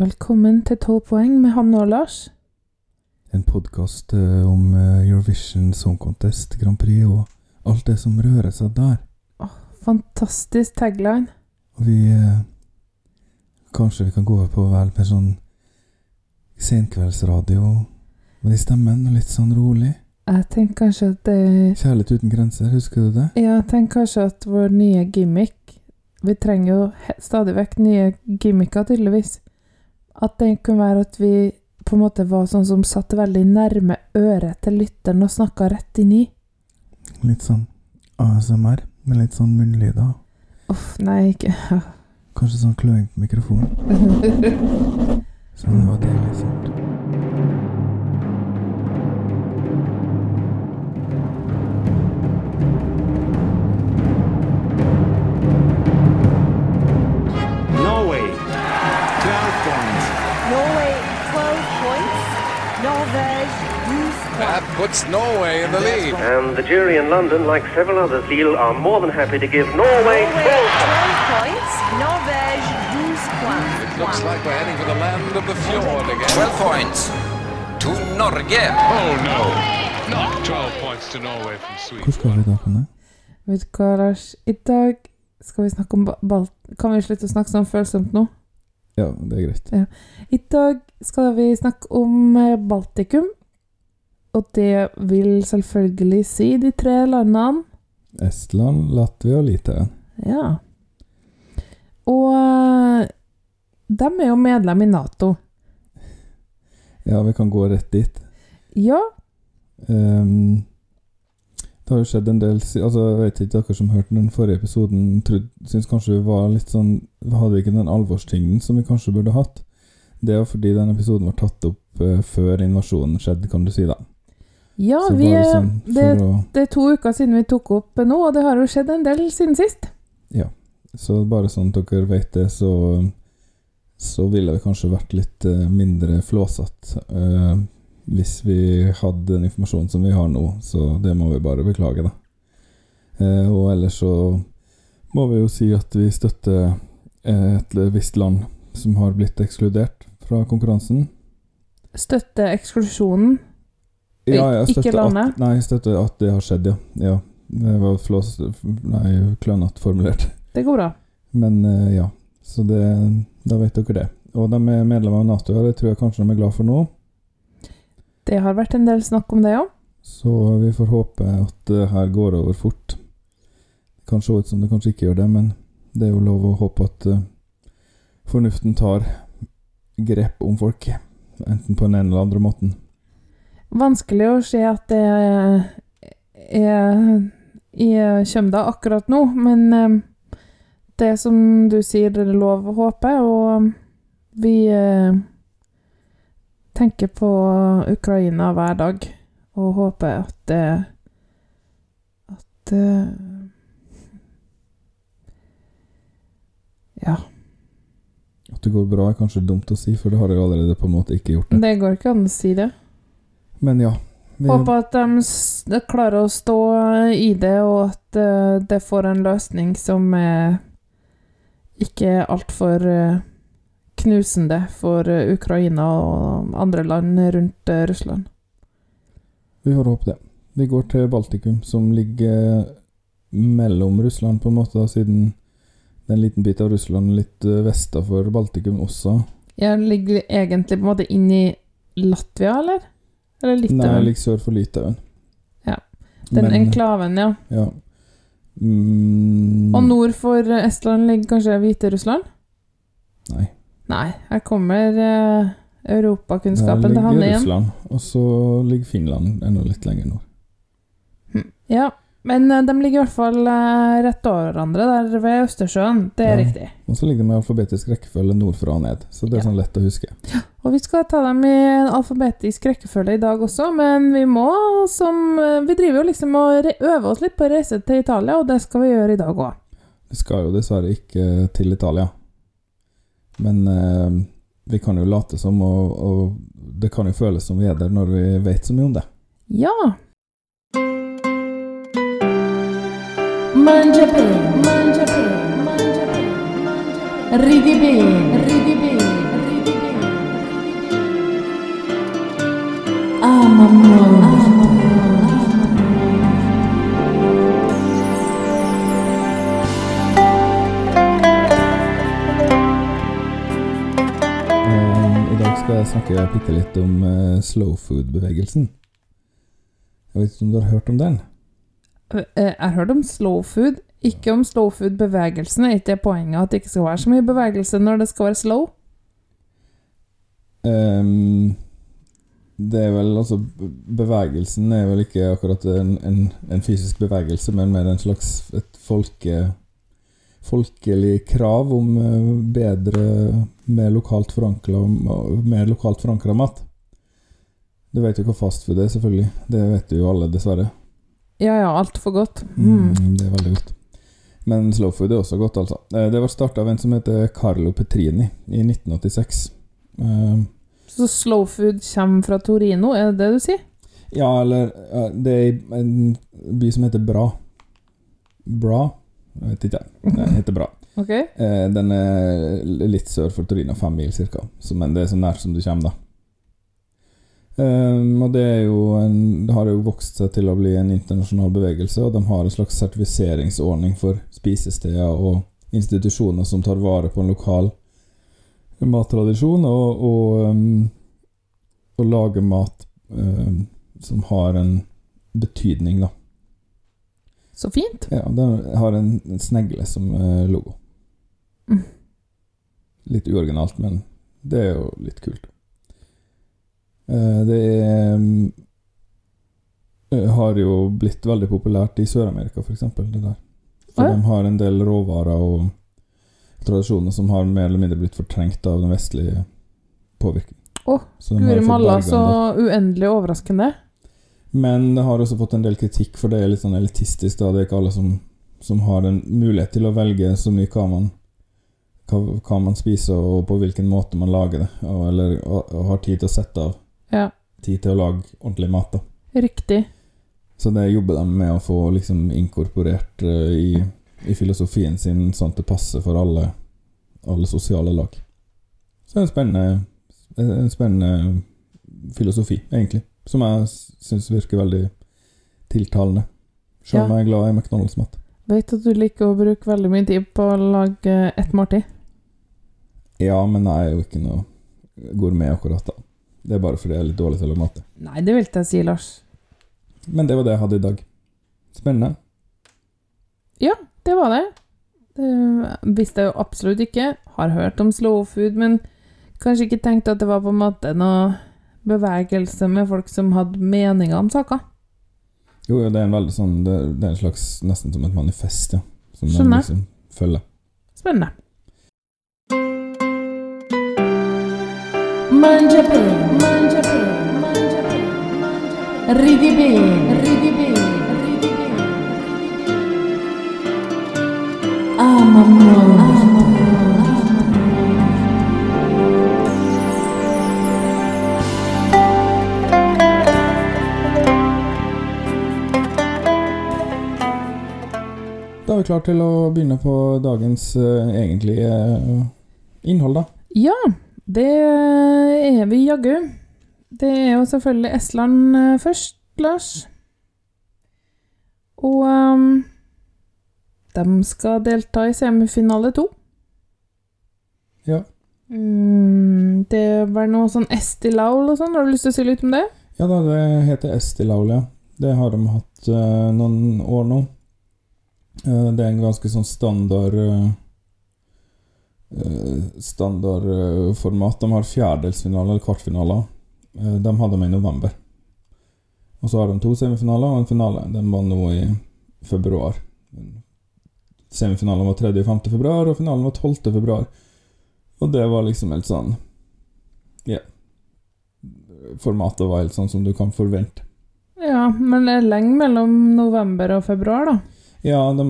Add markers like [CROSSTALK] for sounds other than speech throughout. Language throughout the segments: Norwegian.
Velkommen til 12 poeng med Hanne og Lars. En podkast om eh, Eurovision Song Contest, Grand Prix og alt det som rører seg der. Fantastisk tagline. Og vi eh, Kanskje vi kan gå over på vel mer sånn senkveldsradio med stemmen, og litt sånn rolig. Jeg tenker kanskje at det Kjærlighet uten grenser, husker du det? Ja, jeg tenker kanskje at vår nye gimmick Vi trenger jo stadig vekk nye gimmicker, tydeligvis. At det kunne være at vi på en måte var sånn som satt veldig nærme øret til lytteren og snakka rett inn i. Litt sånn ASMR, med litt sånn munnlyder. Uff, nei, ikke Kanskje sånn kløing på mikrofonen. [LAUGHS] Sånn det var deilig sånt. Puts Norway in the lead. And the jury in London, like several others, Lille, are more than happy to give Norway Norway 12 12 points. Norvège 12 points. It looks like we're heading for the land of the fjord again. 12 points to Norge. Oh no, not 12 points to Norway from Sweden. Hvor skal vi da, Hanne? Vet du hva, Lars? I dag skal vi snakke om ba- Balt... Kan vi slutte å snakke sånn følsomt nå? Ja, det er greit. I dag skal vi snakke om eh, Baltikum. Og det vil selvfølgelig si de tre landene. Estland, Latvia og Litauen. Ja. Og eh, de er jo medlem i Nato. Ja, vi kan gå rett dit. Ja, Um, det har jo skjedd en del Altså, jeg vet ikke dere som hørte den forrige episoden, syns kanskje vi var litt sånn Hadde vi ikke den alvorstyngden som vi kanskje burde hatt? Det er jo fordi den episoden var tatt opp eh, før invasjonen skjedde, kan du si, da. Ja vi, er- sånn det, det er to uker siden vi tok opp nå, og det har jo skjedd en del siden sist. Ja, Så bare sånn at dere vet det, så Så ville det kanskje vært litt eh, mindre flåsete eh, hvis vi hadde den informasjonen som vi har nå, så det må vi bare beklage, da. Eh, og ellers så må vi jo si at vi støtter eh, et visst land som har blitt ekskludert fra konkurransen. Støtte eksklusjonen. Ja, Ikke landet? At, nei, jeg støtter at det har skjedd, ja. ja. Det var flås... Nei, klønete formulert. Det går bra. Men eh, ja, så det, da vet dere det. Og de er medlemmer av Nato, og det tror jeg kanskje de er glad for nå. Det har vært en del snakk om det òg. Så vi får håpe at det her går over fort. Det kan se ut som det kanskje ikke gjør det, men det er jo lov å håpe at eh, fornuften tar grep om folk. Enten på den ene eller andre måten. Vanskelig å se at det er, i Kjømda akkurat nå, men eh, det som du sier, det er lov å håpe, og vi eh, tenker på Ukraina hver dag og håper at det At eh, Ja. At det går bra er kanskje dumt å si, for det har jeg allerede på en måte ikke gjort. det. Det går ikke an å si det. Men ja. Vi, Håper at de klarer å stå i det, og at eh, det får en løsning som er ikke altfor uh, knusende for eh, Ukraina og andre land rundt eh, Russland. vi får håpe det. Vi går til Baltikum, som ligger mellom Russland, på en måte, siden det er en liten bit av Russland litt eh, vestafor Baltikum også. Jeg ligger egentlig på en måte inn i Latvia, eller? Eller Nei, like ligger sør for Litauen. Ja. Den Men, enklaven, ja. Ja. Mm, Og nord for Estland ligger kanskje Hviterussland? Nei. Nei, her kommer uh, europakunnskapen til ligger Hanne igjen. Russland, og så ligger Finland enda litt lenger nord. Ja, men eh, de ligger i hvert fall eh, rett over hverandre der ved Østersjøen. Det er Ja. riktig. Og så ligger de i alfabetisk rekkefølge nordfra og ned, så det er Ja. sånn lett å huske. Og vi skal ta dem i en alfabetisk rekkefølge i dag også, men vi må som eh, Vi driver jo liksom og øver oss litt på å reise til Italia, og det skal vi gjøre i dag òg. Vi skal jo dessverre ikke til Italia. Men eh, vi kan jo late som, og, og det kan jo føles som vi er der når vi vet så mye om det. Ja. Mangia bene, mangia bene, mangia bene, ridi bene, ridi bene, ridi bene. Snakke bitte litt om eh, slow food-bevegelsen. Jeg vet ikke om du har hørt om den? Eh, Jeg har hørt om slow food, ikke om slow food-bevegelsen. Er ikke det poenget at det ikke skal være så mye bevegelse når det skal være slow? Ehm, det er vel altså Bevegelsen er vel ikke akkurat en, en, en fysisk bevegelse, men mer en slags et folke, folkelig krav om eh, bedre, mer lokalt forankra mat. Du vet jo hva fastfood er, selvfølgelig. Det vet jo alle, dessverre. Ja ja, altfor godt. Mm. Mm, det er veldig godt. Men slow food er også godt, altså. Eh, Det var starta av en som heter Carlo Petrini i 1986. Eh, Så slow food kommer fra Torino, er det det du sier? Ja, eller Det er en by som heter Bra. Bra? Jeg vet ikke. Den heter Bra. [LAUGHS] Ok. Eh, Den er litt sør for Torino, fem mil ca. Men det er så nært som du kommer, da. Um, og det en, det har jo vokst seg til å bli en internasjonal bevegelse, og de har en slags sertifiseringsordning for spisesteder og institusjoner som tar vare på en lokal mattradisjon, og, og, um, og lager mat um, som har en betydning, da. Så fint. Ja, den har en, en snegle som eh, logo. Mm. Litt uoriginalt, men det er jo litt kult. Eh, det er mm, eh, har jo blitt veldig populært i Sør-Amerika, f.eks. det der. For oh, ja. de har en del råvarer og tradisjoner som har mer eller mindre blitt fortrengt av den vestlige påvirkning. Å, har Guri malla, så uendelig overraskende. Men det har også fått en del kritikk, for det er litt sånn elitistisk. da, Det er ikke alle som, som har en mulighet til å velge så mye hva man, hva, hva man spiser, og på hvilken måte man lager det. Og, eller og, og har tid til å sette av Ja, tid til å lage ordentlig mat. da. riktig. Så det jobber de med å få liksom inkorporert uh, i, i filosofien sin, sånn at det passer for alle, alle sosiale lag. Så det er en spennende, en spennende filosofi, egentlig. Som jeg syns virker veldig tiltalende. Selv om Ja. jeg er glad i McDonald's-mat. Vet at du liker å bruke veldig mye tid på å lage ett måltid. Ja, men jeg er jo ikke noe gourmet akkurat da. Det er bare fordi jeg er litt dårlig til å lage mat. Nei, det vil ikke jeg si, Lars. Men det var det jeg hadde i dag. Spennende. Det var det. Det visste jeg jo absolutt ikke. Har hørt om slow food, men kanskje ikke tenkt at det var på en måte noe bevegelse med folk som hadde meninger om saker. Jo, jo, det er en veldig sånn Det, det er en slags nesten som et manifest, ja. Som Skjønner. liksom følger. Spennende. Mangia bene, mangia bene, mangia bene, ridi bene, ridi bene, Da er vi klare til å begynne på dagens uh, egentlige uh, innhold, da. Ja, det er vi jaggu. Det er jo selvfølgelig Estland eh, først, Lars. Og ehm, de skal delta i semifinale to. Ja. Mm, det var noe sånn Estilaul og sånn. Har du lyst til å si litt om det? Ja da, det heter Estilaul, ja. Det har de hatt uh, noen år nå. Uh, det er en ganske sånn standard uh, eh, Standardformat. de har fjerdedelsfinaler eller kvartfinaler. De hadde de i november. Og så har de to semifinaler og en finale. Den var nå i februar. Semifinalen var 3. og 5. februar, og finalen var 12. februar. Og det var liksom helt sånn Ja. Formatet var helt sånn som du kan forvente. Ja, men det er lenge mellom november og februar, da. Ja, de,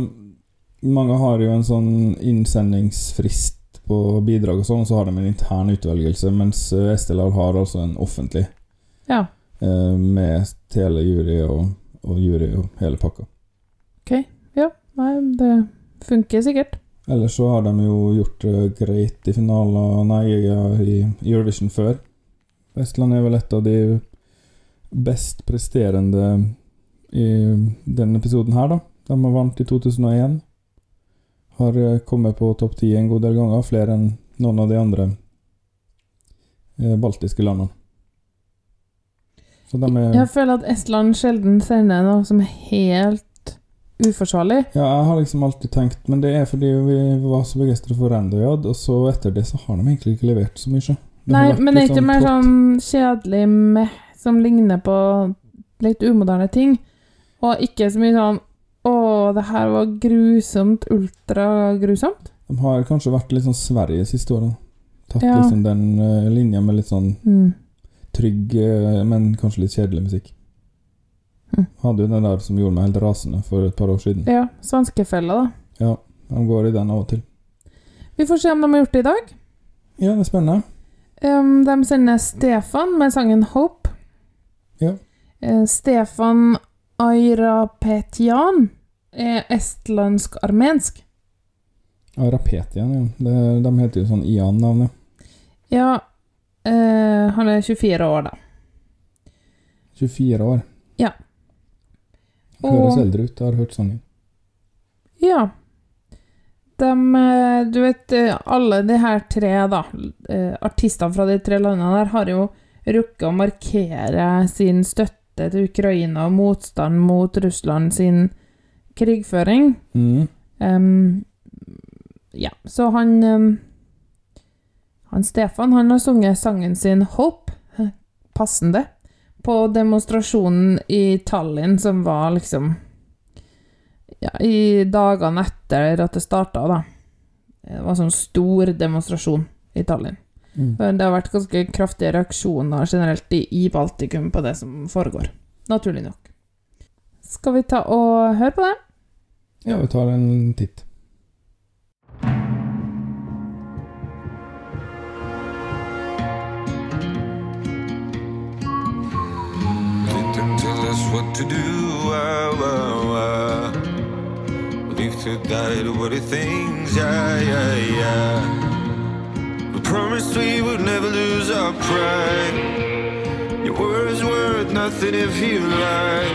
mange har jo en sånn innsendingsfrist på bidrag og sånn, og så har de en intern utvelgelse, mens eh, Estelar har altså en offentlig Ja. eh, med telejury og, og jury og hele pakka. Ok. Ja. Nei, det funker sikkert. Ellers så har de jo gjort det greit i finaler Nei, ja, i Eurovision før. Vestland er vel et av de best presterende i denne episoden her, da. De har vant i 2001. Har eh, kommet på topp ti en god del ganger, flere enn noen av de andre eh, baltiske landene. Er Jeg føler at Estland sjelden sender noe som er helt uforsvarlig. Ja, jeg har liksom alltid tenkt Men det er fordi vi var så begeistra for Randojad, og så etter det så har de egentlig ikke levert så mye. Det Nei, men det er ikke mer sånn kjedelig meh som ligner på litt umoderne ting. Og ikke så mye sånn Å, det her var grusomt, ultragrusomt. De har kanskje vært litt sånn Sverige siste året. Tatt Ja. liksom den uh, linja med litt sånn Mm. trygg, uh, men kanskje litt kjedelig musikk. Mm. Hadde jo den der som gjorde meg helt rasende for et par år siden. Ja, svenskefella, da. Ja, de går i den av og til. Vi får se om de har gjort det i dag. Ja, det er spennende. Um, de sender Stefan med sangen 'Hope'. Ja. Uh, Stefan Airapetian er estlandsk-armensk. Ja, ja. Det, de heter jo sånn Ian-navnet. Ja, Uh, han er 24 år, da. 24 år. Høres Og- eldre ut. Jeg har hørt sangen. Ja. De, eh, du vet, eh, alle de her tre, da, eh, artistene fra de tre landene der, har jo rukket å markere sin støtte til Ukraina og motstand mot Russland sin krigføring. Mm. Um, ja, så han um, Han Stefan han har sunget sangen sin 'Hope', passende, på demonstrasjonen i Tallinn som var liksom Ja, i dagene etter at det starta, da. Det var sånn stor demonstrasjon i Tallinn. Mm. Det har vært ganske kraftige reaksjoner generelt i, i Baltikum på det som foregår. Naturlig nok. Skal vi ta og høre på det? Ja, vi tar en titt. What to do. Ah, ah, ah. Live to die to what it things. Yeah, yeah, yeah. We promised we would never lose our pride. Your words worth nothing if you lie.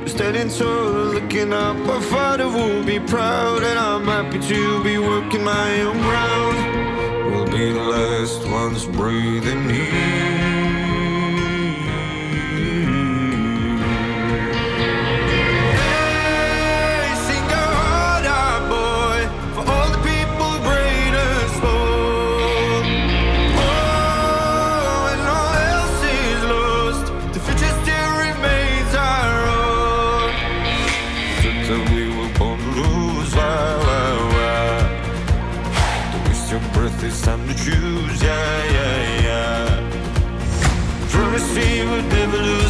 We're standing tall, looking up. Our father will be proud, and I'm happy to be working my own ground. We'll be the last ones breathing here.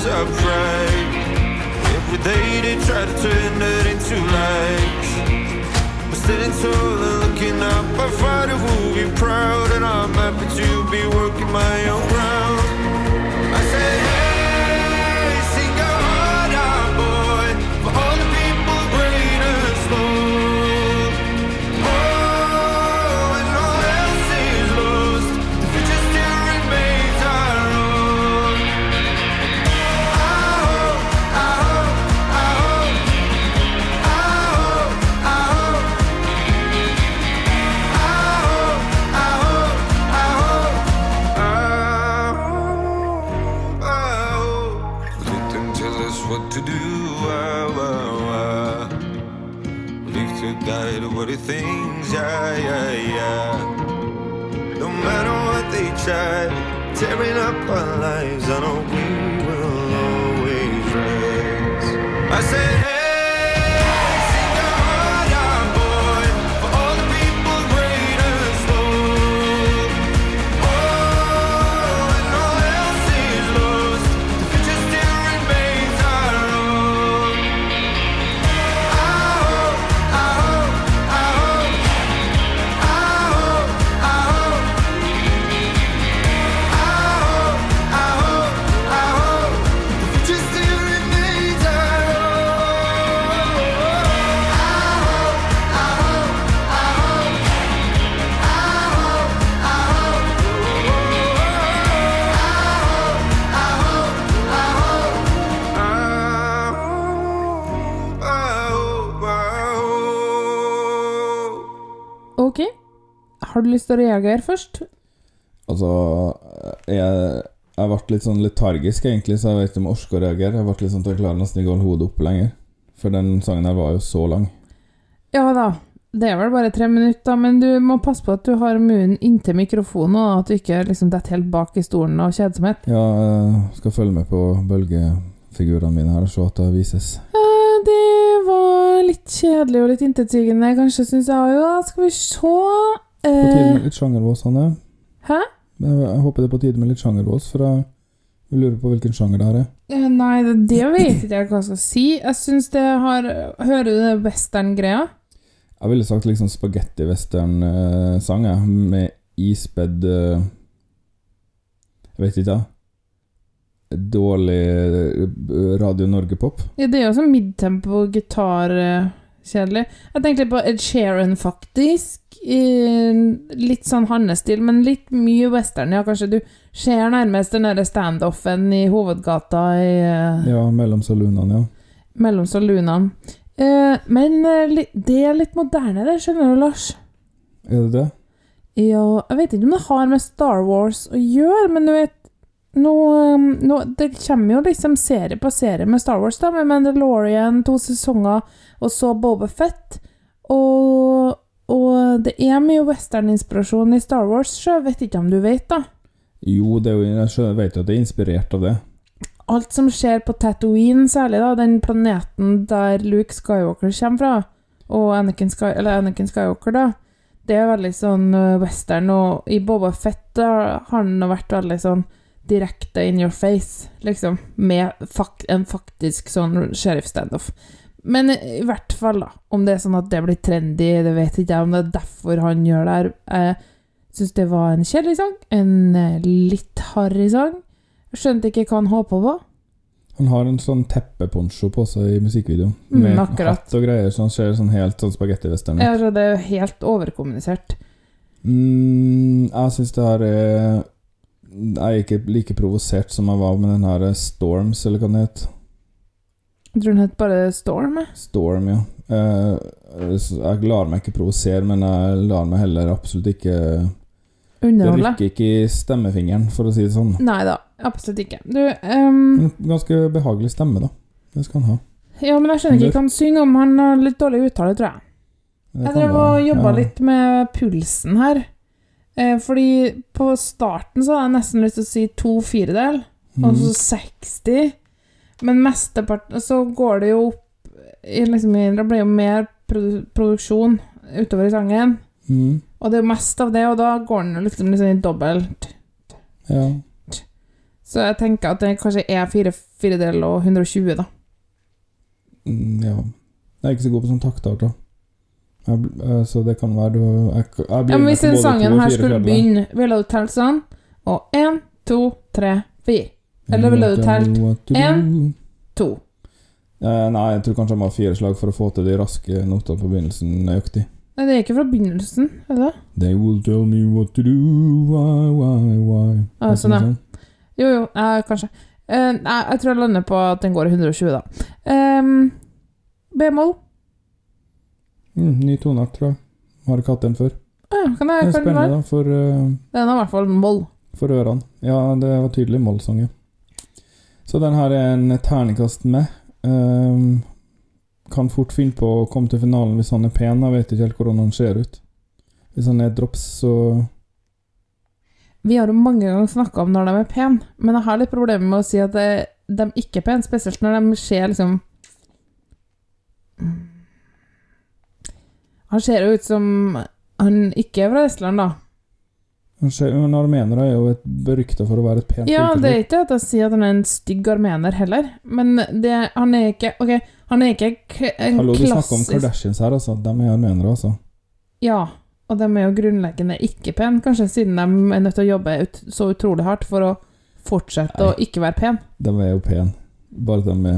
Lose our pride. Every day they try to turn that into lies. We're standing tall and looking up. Our father will be proud, and I'm happy to be working my own tearing up our lives, I know lyst til å reagere først? Altså Jeg, jeg ble litt sånn letargisk, egentlig, så jeg vet ikke om jeg orker å reagere. Jeg ble litt sånn til å klare nesten ikke å holde hodet oppe lenger. For den sangen her var jo så lang. Ja da. Det er vel bare tre minutter, men du må passe på at du har munnen inntil mikrofonen, og at du ikke liksom detter helt bak i stolen av kjedsomhet. Ja, jeg skal følge med på bølgefigurene mine her og se at det vises. Det var litt kjedelig og litt intetsigende, kanskje, syns jeg òg. Skal vi se På tide eh, med litt sjangervås, Hanne. Hæ? Jeg, håper det er på tide med litt sjangervås, for jeg lurer på hvilken sjanger det her er. Eh, Nei, det, det vet ikke jeg hva jeg skal si. Jeg syns det har Hører du det western-greia? Jeg ville sagt liksom spagetti-western-sang, jeg, med ispedd eh, Jeg vet ikke, jeg. Dårlig Radio Norge-pop. Ja, det er jo sånn midtempo gitar-kjedelig. Jeg tenkte litt på Ed Sheeran, faktisk. Litt sånn hans stil, men litt mye western. Ja, kanskje du ser nærmest den derre standoffen i hovedgata i eh, Ja, mellom saloonene, ja. mellom salunene. Eh, men eh, det er litt moderne, det, skjønner du, Lars. Er det det? Ja, jeg vet ikke om det har med Star Wars å gjøre, men du vet nå, nå, Det kommer jo liksom serie på serie med Star Wars, da, med Mandalorian, to sesonger, og så Boba Fett. Og, og det er mye western-inspirasjon i Star Wars, så jeg vet ikke om du vet, da. Jo, det er jo, jeg vet jo at det er inspirert av det. Alt som skjer på Tatooine, særlig da, den planeten der Luke Skywalker kommer fra, og Anakin, Sky, eller Anakin Skywalker, da, det er veldig sånn uh, western, og i Boba Fett da, har han vært veldig sånn direkte in your face, liksom, med fakt, en faktisk sånn sheriff-standoff. Men i hvert fall, da, om det er sånn at det blir trendy, det vet ikke jeg, om det er derfor han gjør det her. Jeg syns det var en kjedelig sang, en eh, litt harry sang. Jeg skjønte ikke hva han håpa på. Han har en sånn teppeponcho på seg i musikkvideoen. Mm, med mm, hatt og greier, så han ser sånn helt sånn spagetti-western ut. Tror det er jo helt overkommunisert. Mm, jeg syns det her er Jeg er ikke like provosert som jeg var med den her Storms, eller hva den het. Jeg tror den het bare Storm. jeg. Storm, ja. Eh, jeg lar meg ikke provosere, men jeg lar meg heller absolutt ikke Det Underholde. rykker ikke i stemmefingeren, for å si det sånn. Nei da, absolutt ikke. Du, um... Ganske behagelig stemme, da. Det skal han ha. ja, men jeg skjønner ikke hva han synger om. Han har litt dårlig uttale, tror jeg. Jeg drev og jobba ja. litt med pulsen her. Eh, fordi på starten så hadde jeg nesten lyst til å si to firedel, og så 60. Men mesteparten Så går det jo opp i liksom, Det blir jo mer produ produksjon utover i sangen. Mm. Og det er jo mest av det, og da går den liksom, liksom i dobbelt. Ja. Så jeg tenker at det kanskje er fire firedel og 120, da. Mm, ja. Jeg er ikke så god på sånn taktart, da. Jeg, eh, så det kan være du jeg, jeg blir Ja, men hvis den sangen her skulle begynne, ville du telt sånn? Og én, to, tre, fire. Eller ville du telt What to? Eh, nei, jeg tror kanskje jeg må ha fire slag for å få til de raske notene på begynnelsen nøyaktig. Nei, det er ikke fra begynnelsen, er det det? They will tell me what to do, why, why, why. Ah, sånn, ja. sånn? Jo, jo, eh, kanskje. Eh, nei, jeg tror jeg lander på at den går i 120, da. Ehm, B-moll. Mm, ny toneart, tror jeg. Har ikke hatt den før. Ja, kan jeg, det, er spennende, da, for, uh, Den er i hvert fall moll. for ørene. Ja, det var tydelig mollsang, ja. Så den her er en terningkast med. Um, kan fort finne på å komme til finalen hvis han er pen. Jeg vet ikke helt hvordan han ser ut. Hvis han er drops, så Vi har jo mange ganger snakka om når de er pene, men jeg har litt problemer med å si at de ikke er pene, spesielt når de ser liksom Han ser jo ut som han ikke er fra Estland, da. Men armenere er jo et berykta for å være et pent Ja, det er ikke at jeg sier at han er en stygg armener heller, men det, han er ikke Ok, han er ikke en Hallo, du snakker om Kardashians her, altså. De er armenere, altså. Ja, og de er jo grunnleggende ikke pene, kanskje siden de er nødt til å jobbe ut, så utrolig hardt for å fortsette å ikke være pen. De er jo pene. Bare de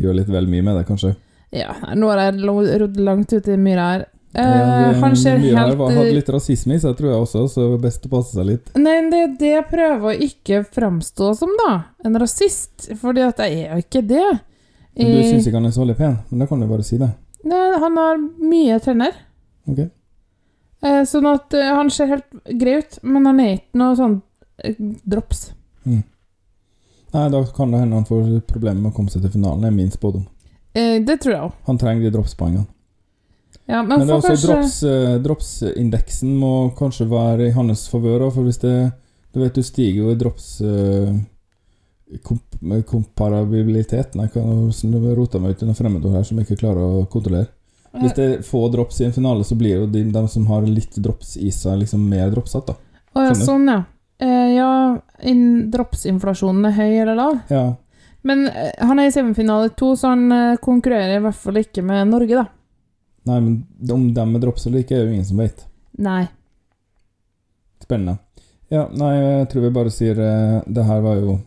gjør litt vel mye med det, kanskje. Ja, nå har jeg rodd langt ut i myra her. Eh, det- han ser mye helt var- Hadde litt rasisme i seg, tror jeg også, så det er best å passe seg litt. Nei, det er det jeg prøver å ikke framstå som, da. En rasist. Fordi at jeg er jo ikke det. Men du syns ikke han er så veldig pen, men da kan du bare si det. Nei, han har mye tenner. Ok. Uh, sånn at uh, han ser helt grei ut, men han er ikke noe sånn eh, drops. Nei, da kan det hende han får problemer med å komme seg til finalen. Det er min spådom. Eh, det tror jeg òg. Han trenger de dropspoengene. Ja, men, Men kanskje... dropsindeksen også drops, eh, dropsindeksen må kanskje være i hans favør for hvis det Du vet, du stiger jo i drops eh, komp komparabilitet Nei, hva rota meg ut i noe fremmedord her som jeg ikke klarer å kontrollere. Hvis det er få drops i en finale, så blir jo de, de som har litt drops i seg, liksom mer dropsatt, da. Å ja, sånn, ja. Eh, ja, in- dropsinflasjonen er høy eller lav. Ja. Men eh, han er i semifinale to, så han konkurrerer i hvert fall ikke med Norge, da. Nei, men om de er drops eller ikke, er jo ingen som vet. Nei. Spennende. Ja, nei, jeg tror vi bare sier uh, det her var jo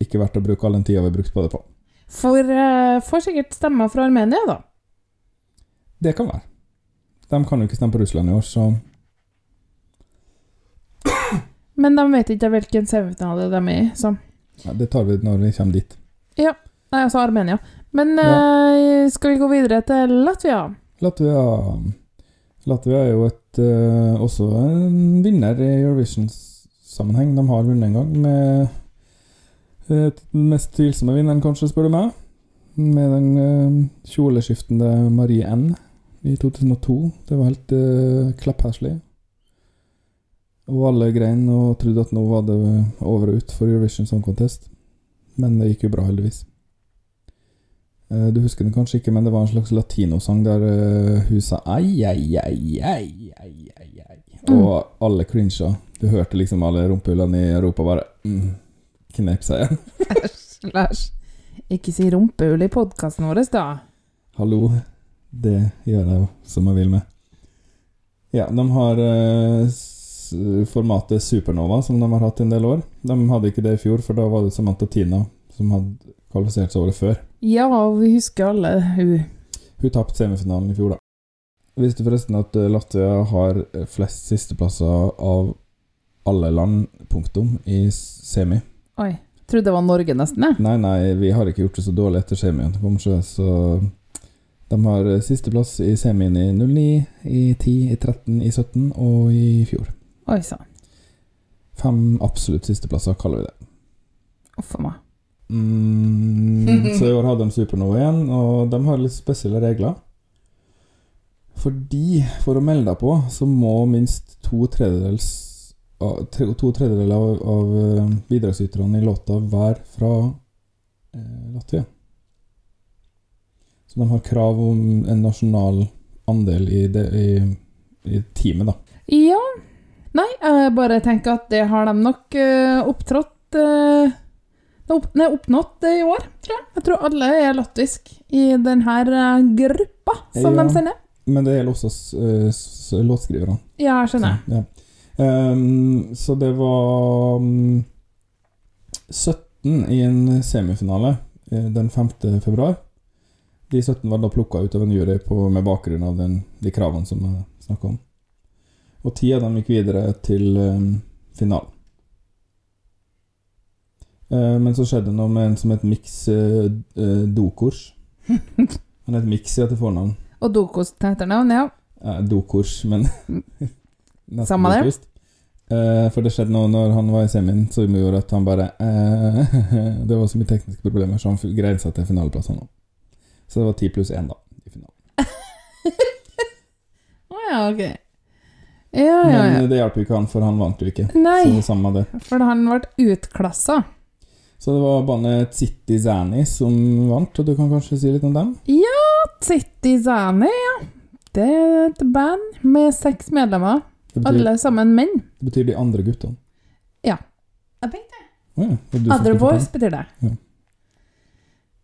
ikke verdt å bruke all den tida vi brukte på det på. For uh, får sikkert stemmer fra Armenia, da. Det kan være. De kan jo ikke stemme på Russland i år, så Men de vet ikke hvilken semifinale de er i, så ja, det tar vi når vi kommer dit. Ja. Nei, altså Armenia. Men eh, skal vi gå videre til Latvia? Latvia Latvia er jo et, eh, også en vinner i Eurovision-sammenheng. De har vunnet en gang med eh, den mest tvilsomme vinneren, kanskje, spør du meg. Med den eh, kjoleskiftende Marie N i 2002. Det var helt uh, klappherslig. Og alle grein og trodde at nå var det over og ut for Eurovision Song Contest. Men det gikk jo bra, heldigvis. Eh, Du husker den kanskje ikke, men det var en slags latinosang der eh, hun sa ai, ai, ai, ai, ai, ai, ai. Og alle crincha. Du hørte liksom alle rumpehullene i Europa bare mm, knep seg igjen. [LAUGHS] Æsj, Lars. Ikke si rumpehull i podkasten vår, da. Hallo. Det gjør jeg jo som jeg vil med. Ja, de har eh, formatet Supernova, som de har hatt i en del år. De hadde ikke det i fjor, for da var det Samantha Tina som hadde kvalifisert seg året før. Ja, vi husker alle hun. Hun tapte semifinalen i fjor, da. Visste forresten at eh, Latvia har flest sisteplasser av alle land, punktum, i semi? Oi. Trodde det var Norge, nesten, jeg. Nei, nei, vi har ikke gjort det så dårlig etter semien. kanskje, Så de har eh, sisteplass i semien i 09, i 10, i 13, i 17 og i fjor. Oi sann. Fem absolutt sisteplasser, kaller vi det. Uff a meg. Mm, så i år hadde de Supernova igjen, og de har litt spesielle regler. Fordi, for å melde deg på, så må minst to tredjedeler av, av eh, bidragsyterne i låta være fra eh, Latvia. Så de har krav om en nasjonal andel i, det, i, i teamet, da. Ja. Nei, jeg bare tenker at det har de nok uh, opptrådt eh, det er opp, oppnådd i år, tror jeg. Jeg tror alle er latvisk i denne eh, gruppa som Ja. de sender. Men det gjelder også eh, låtskriverne. Ja, jeg skjønner. Ja. Um, så det var um, 17 i en semifinale eh, den 5. februar. De 17 var da plukka ut av en jury på, med bakgrunn av den, de kravene som jeg snakka om. Og ti av dem gikk videre til um, finalen. Eh, men så skjedde noe med en som het Mix uh, Dokors. [LAUGHS] Han het Mix ja, til fornavn. Og Dokos til etternavn, ja. Eh, Dokors, men [LAUGHS] Samme det. Eh, for det skjedde noe når han var i semien som gjorde at han bare eh, [LAUGHS] Det var så mye tekniske problemer, så han greide seg til finaleplassen nå. Så det var ti pluss én, da, i finalen. Å ja, ok. Ja, ja, ja. Men det hjalp jo ikke han, for han vant jo ikke. Nei, det det. for han ble utklassa. Så det var bandet City Zani som vant, og du kan kanskje si litt om dem? Ja, City Zani, ja. Det er et band med seks medlemmer. Betyr, Alle sammen menn. det betyr de andre guttene. Ja. Jeg vet det. Å ja, Other Boys betyr det. Ja.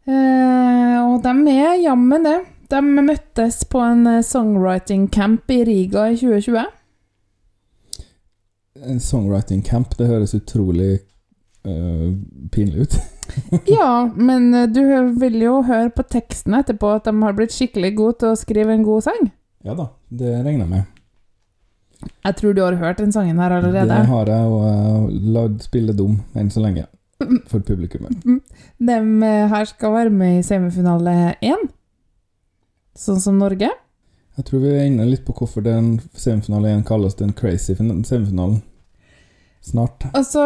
Eh, og de er jammen det. De møttes på en eh, songwriting camp i Riga i 2020. En songwriting camp, det høres utrolig eh, pinlig ut. [LAUGHS] Ja, men eh, du vil jo høre på teksten etterpå at de har blitt skikkelig gode til å skrive en god sang. Ja da, det regner jeg med. Jeg tror du har hørt den sangen her allerede. Det har jeg, og uh, lagd spille dum enn så lenge. For publikummet. [LAUGHS] De eh, her skal være med i semifinale én, sånn som Norge. Jeg tror vi er inne litt på hvorfor den semifinale én kalles den crazy fin- semifinalen. Snart. Altså,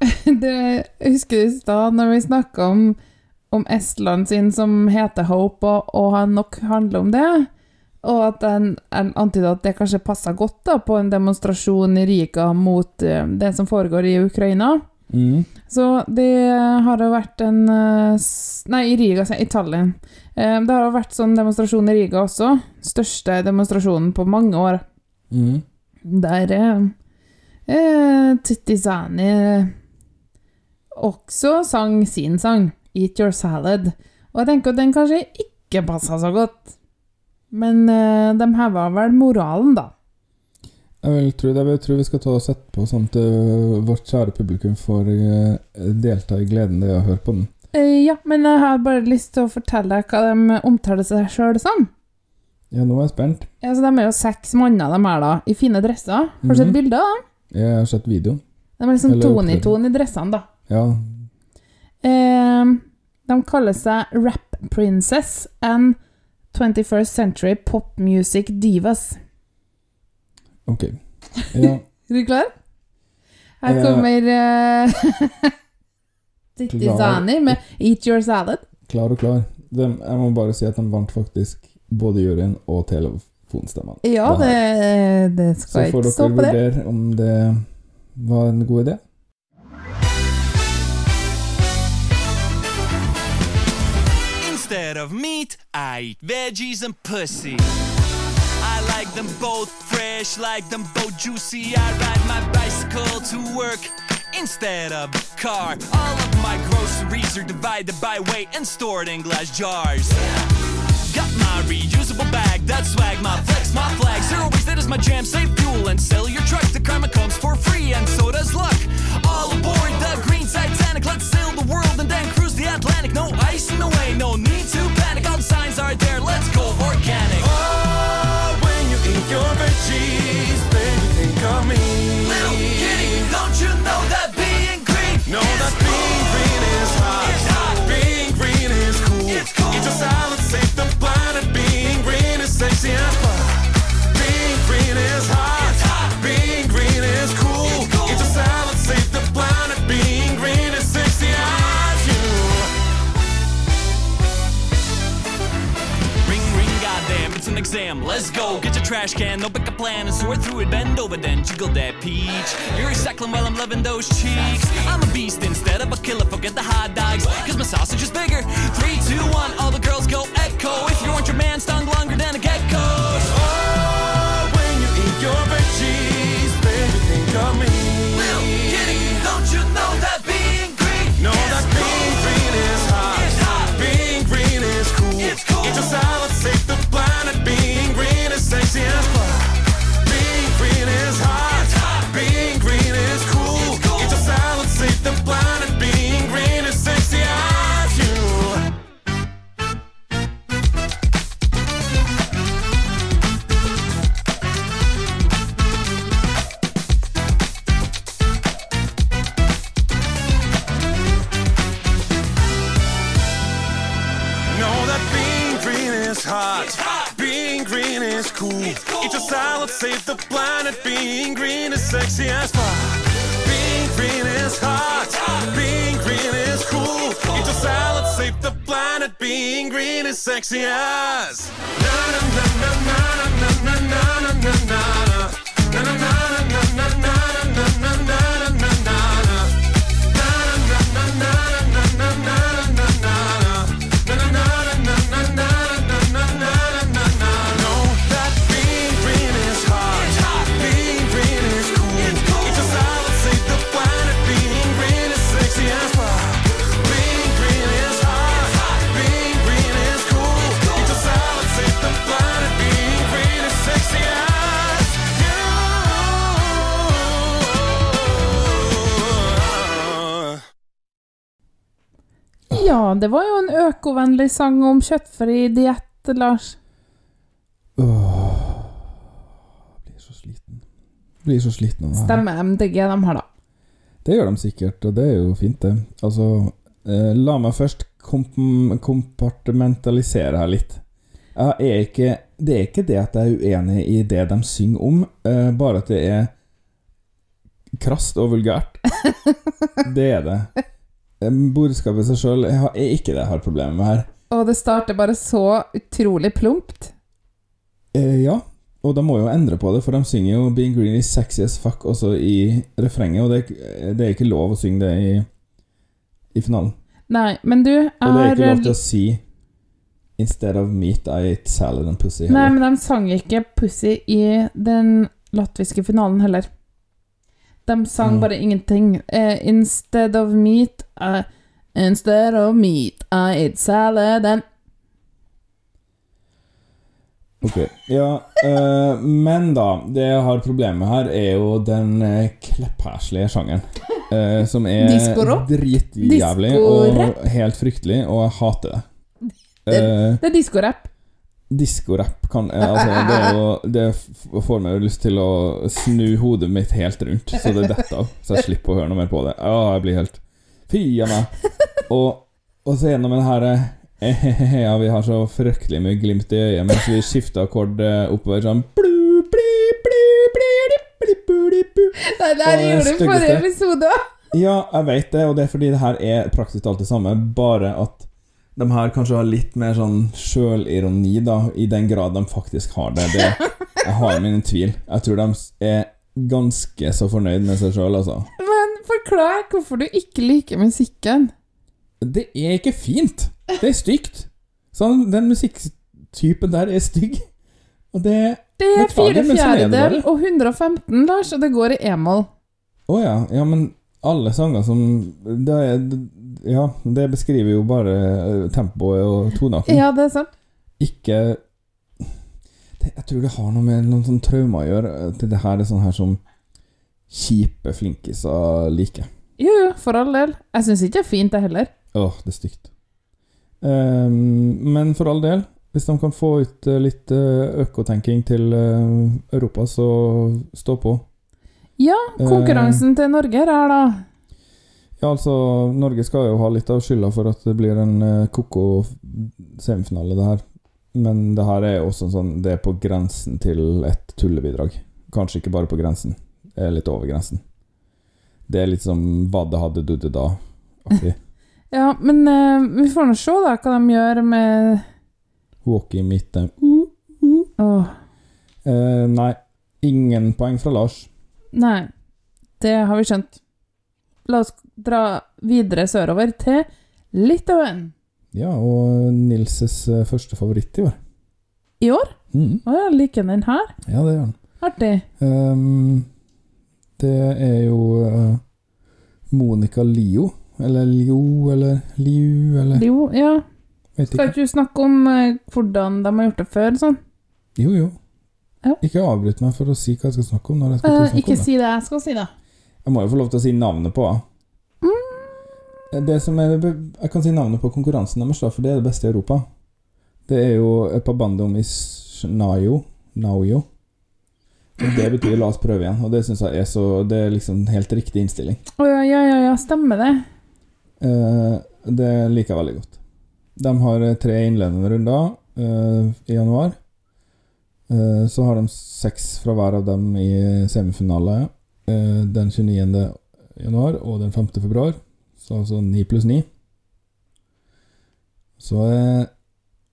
[LAUGHS] det, jeg husker i stad når vi snakka om, om Estland sin som heter Hope, og, og han nok handler om det, og at en, en antyder at det kanskje passer godt da på en demonstrasjon i Riga mot eh, det som foregår i Ukraina. Mm. Så det har jo vært en eh, Nei, i Riga, i Tallinn. Eh, Det har jo vært sånn demonstrasjon i Riga også. Største demonstrasjonen på mange år. Mm. Der eh, Tittizani også sang sin sang, 'Eat Your Salad'. Og jeg tenker at den kanskje ikke passa så godt. Men uh, de heva vel moralen, da. Jeg vil tro det. Jeg tror vi skal ta og sette på sånn at uh, vårt kjære publikum får uh, delta i gleden det er å høre på den. Eh, ja, men jeg har bare lyst til å fortelle deg hva de omtaler seg sjøl som. Ja, nå er jeg spent. Ja, så De er jo seks manner, de her, da, i fine dresser. Har du sett Mhm. bilder av dem? Jeg har sett video. De er liksom Eller i opptreden. Tone i dressene, da. Ja. Eh, de kaller seg Rap Princess and 21st Century Pop Music Divas. Ok. Ja. [LAUGHS] Er du klar? Her Eh, kommer [LAUGHS] uh, Tittizani med 'Eat Your Salad'. Klar og klar. De, jeg må bare si at de vant faktisk både juryen og telefonstemmene. Ja, Det det, det skal jeg ikke stå dere på det. vurdere om det var en god idé. Instead of meat, I eat veggies and pussy. I like them both fresh, like them both juicy. I ride my bicycle to work instead of car. All of my groceries are divided by weight and stored in glass jars. Got my reusable bag, that's swag, my flex, my flag. Zero waste, that is my jam. Save fuel and sell your truck. The karma comes for free, and so does luck. All aboard the green Titanic, let's sail the world and then cruise the Atlantic. No ice in the way, no need to panic. All the signs are there, let's go organic. Oh, when you eat your veggies, baby, think of me. Little kitty, don't you know that being green? Know that being green is hot. It's hot. Being green is cool. It's cool. Your salad, exam. Let's go. Get your trash can, no pick a plan and sort through it. Bend over, then jiggle that peach. You're recycling while I'm loving those cheeks. I'm a beast instead of a killer. Forget the hot dogs, cause my sausage is bigger. Three, two, one, all the girls go echo. If you want your man stung longer than a Eat your salad, save the planet. Being green is sexy as fuck. Being green is hot. Being green is cool. Eat your salad, save the planet. Being green is sexy as. Na na na na na na na na na. Na Ja, det var jo en økovennlig sang om kjøttfri diett, Lars. Åh. Blir så sliten. Blir så sliten av det her. Stemmer MDG de har, da. Det gjør de sikkert, og det er jo fint, det. Altså, eh, la meg først komp kompartimentalisere her litt. Er ikke det er ikke det at jeg er uenig i det de synger om, eh, bare at det er krast og vulgært. [LAUGHS] det er det. Eh, Borskapet i seg sjøl er ikke det jeg har problemer med her. Og det starter bare så utrolig plumpt. Eh, ja, og de må jo endre på det, for de synger jo 'Being Green is sexy as fuck' også i refrenget, og det er, det er ikke lov å synge det i, i finalen. Nei, men du Og det er ikke lov til er å si 'Instead of meat, I ate salad and pussy'. Nei, men de sang ikke 'Pussy' i den latviske finalen heller. De sang Mm. bare ingenting. Uh, 'Instead of meat I, Instead of meat I eat salad and Ok, ja uh, Men da, det jeg har problemet her, er jo den uh, klepphæslige sjangeren. Uh, som er dritjævlig og helt fryktelig, og jeg hater det. Det, Eh, det er diskorapp. Diskorapp kan eh, Altså, det jo Det får meg jo lyst til å snu hodet mitt helt rundt, så det detter av. Så jeg slipper å høre noe mer på det. Å, jeg blir helt Fy a meg. Og, og så gjennom den her eh, [LAUGHS] Ja, vi har så fryktelig mye glimt i øyet mens vi skifter akkord eh, oppover sånn blu, bli, bli, bli. Nei, det her gjorde du forrige episode òg. Ja, jeg vet det, og det er fordi det her er praktisk alt det samme, bare at de her kanskje har litt mer sånn sjølironi, da, i den grad de faktisk har det. det jeg har mine tvil. Jeg tror de er ganske så fornøyd med seg sjøl, altså. Men forklar hvorfor du ikke liker musikken. Det er ikke fint! Det er stygt. Sånn, den musikktypen der er stygg. Og det Det er fire fjerdedel og 115, Lars, og det går i e-moll. Å ja. Ja, men alle sanger som det er, Ja, det beskriver jo bare eh, tempoet og tonearten. Ja, det er sant. ikke det, Jeg tror det har noe med noen sånn traumer å gjøre. Til det her er sånn her som kjipe flinkiser liker. Jo, jo, for all del. Jeg syns ikke det er fint, det heller. Åh, det er stygt. Um, men for all del, hvis de kan få ut eh, litt eh, økotenking til eh, Europa, så stå på. Ja, konkurransen konkurransen til Norge er her, da. Ja, altså, Norge skal jo ha litt av skylda for at det blir en eh, koko semifinale, det her. Men det her er også sånn Det er på grensen til et tullebidrag. Kanskje ikke bare på grensen. Det er litt over grensen. Det er litt som hva det hadde dudde da. Okay. [LAUGHS] Ja, men uh, vi får nå se, da, hva de gjør med Walk in midten. Åh, Eh, nei, ingen poeng fra Lars. nei. Det har vi skjønt. La oss dra videre sørover til Litauen. Ja, og Nilses eh, første favoritt i år. I år? Mm. Å ja, liker den her? Ja, det gjør han. Artig. Um, det er jo uh, Monica Lio. Eller Lio, eller Liu, eller Lio, ja. Vet Skal ikke. du snakke om uh, hvordan de har gjort det før? Sånn? Jo, jo. Ja. Ikke avbryt meg for å si hva jeg skal snakke om. Når jeg skal snakke ikke om det. si det jeg skal si, da. Jeg må jo få lov til å si navnet på henne. Det som er, jeg kan si navnet på konkurransen deres, for det er det beste i Europa. Det er jo Pabandom Isnayo. Naoyo. Og det betyr 'la oss prøve igjen', og det syns jeg er så Det er liksom helt riktig innstilling. Å ja, ja, ja, ja, stemmer det. Eh, det liker jeg veldig godt. De har eh, tre innledende runder eh, i januar. Eh, så har de seks fra hver av dem i semifinale eh, den 29. januar og den 5. februar. Så altså ni pluss ni. Så er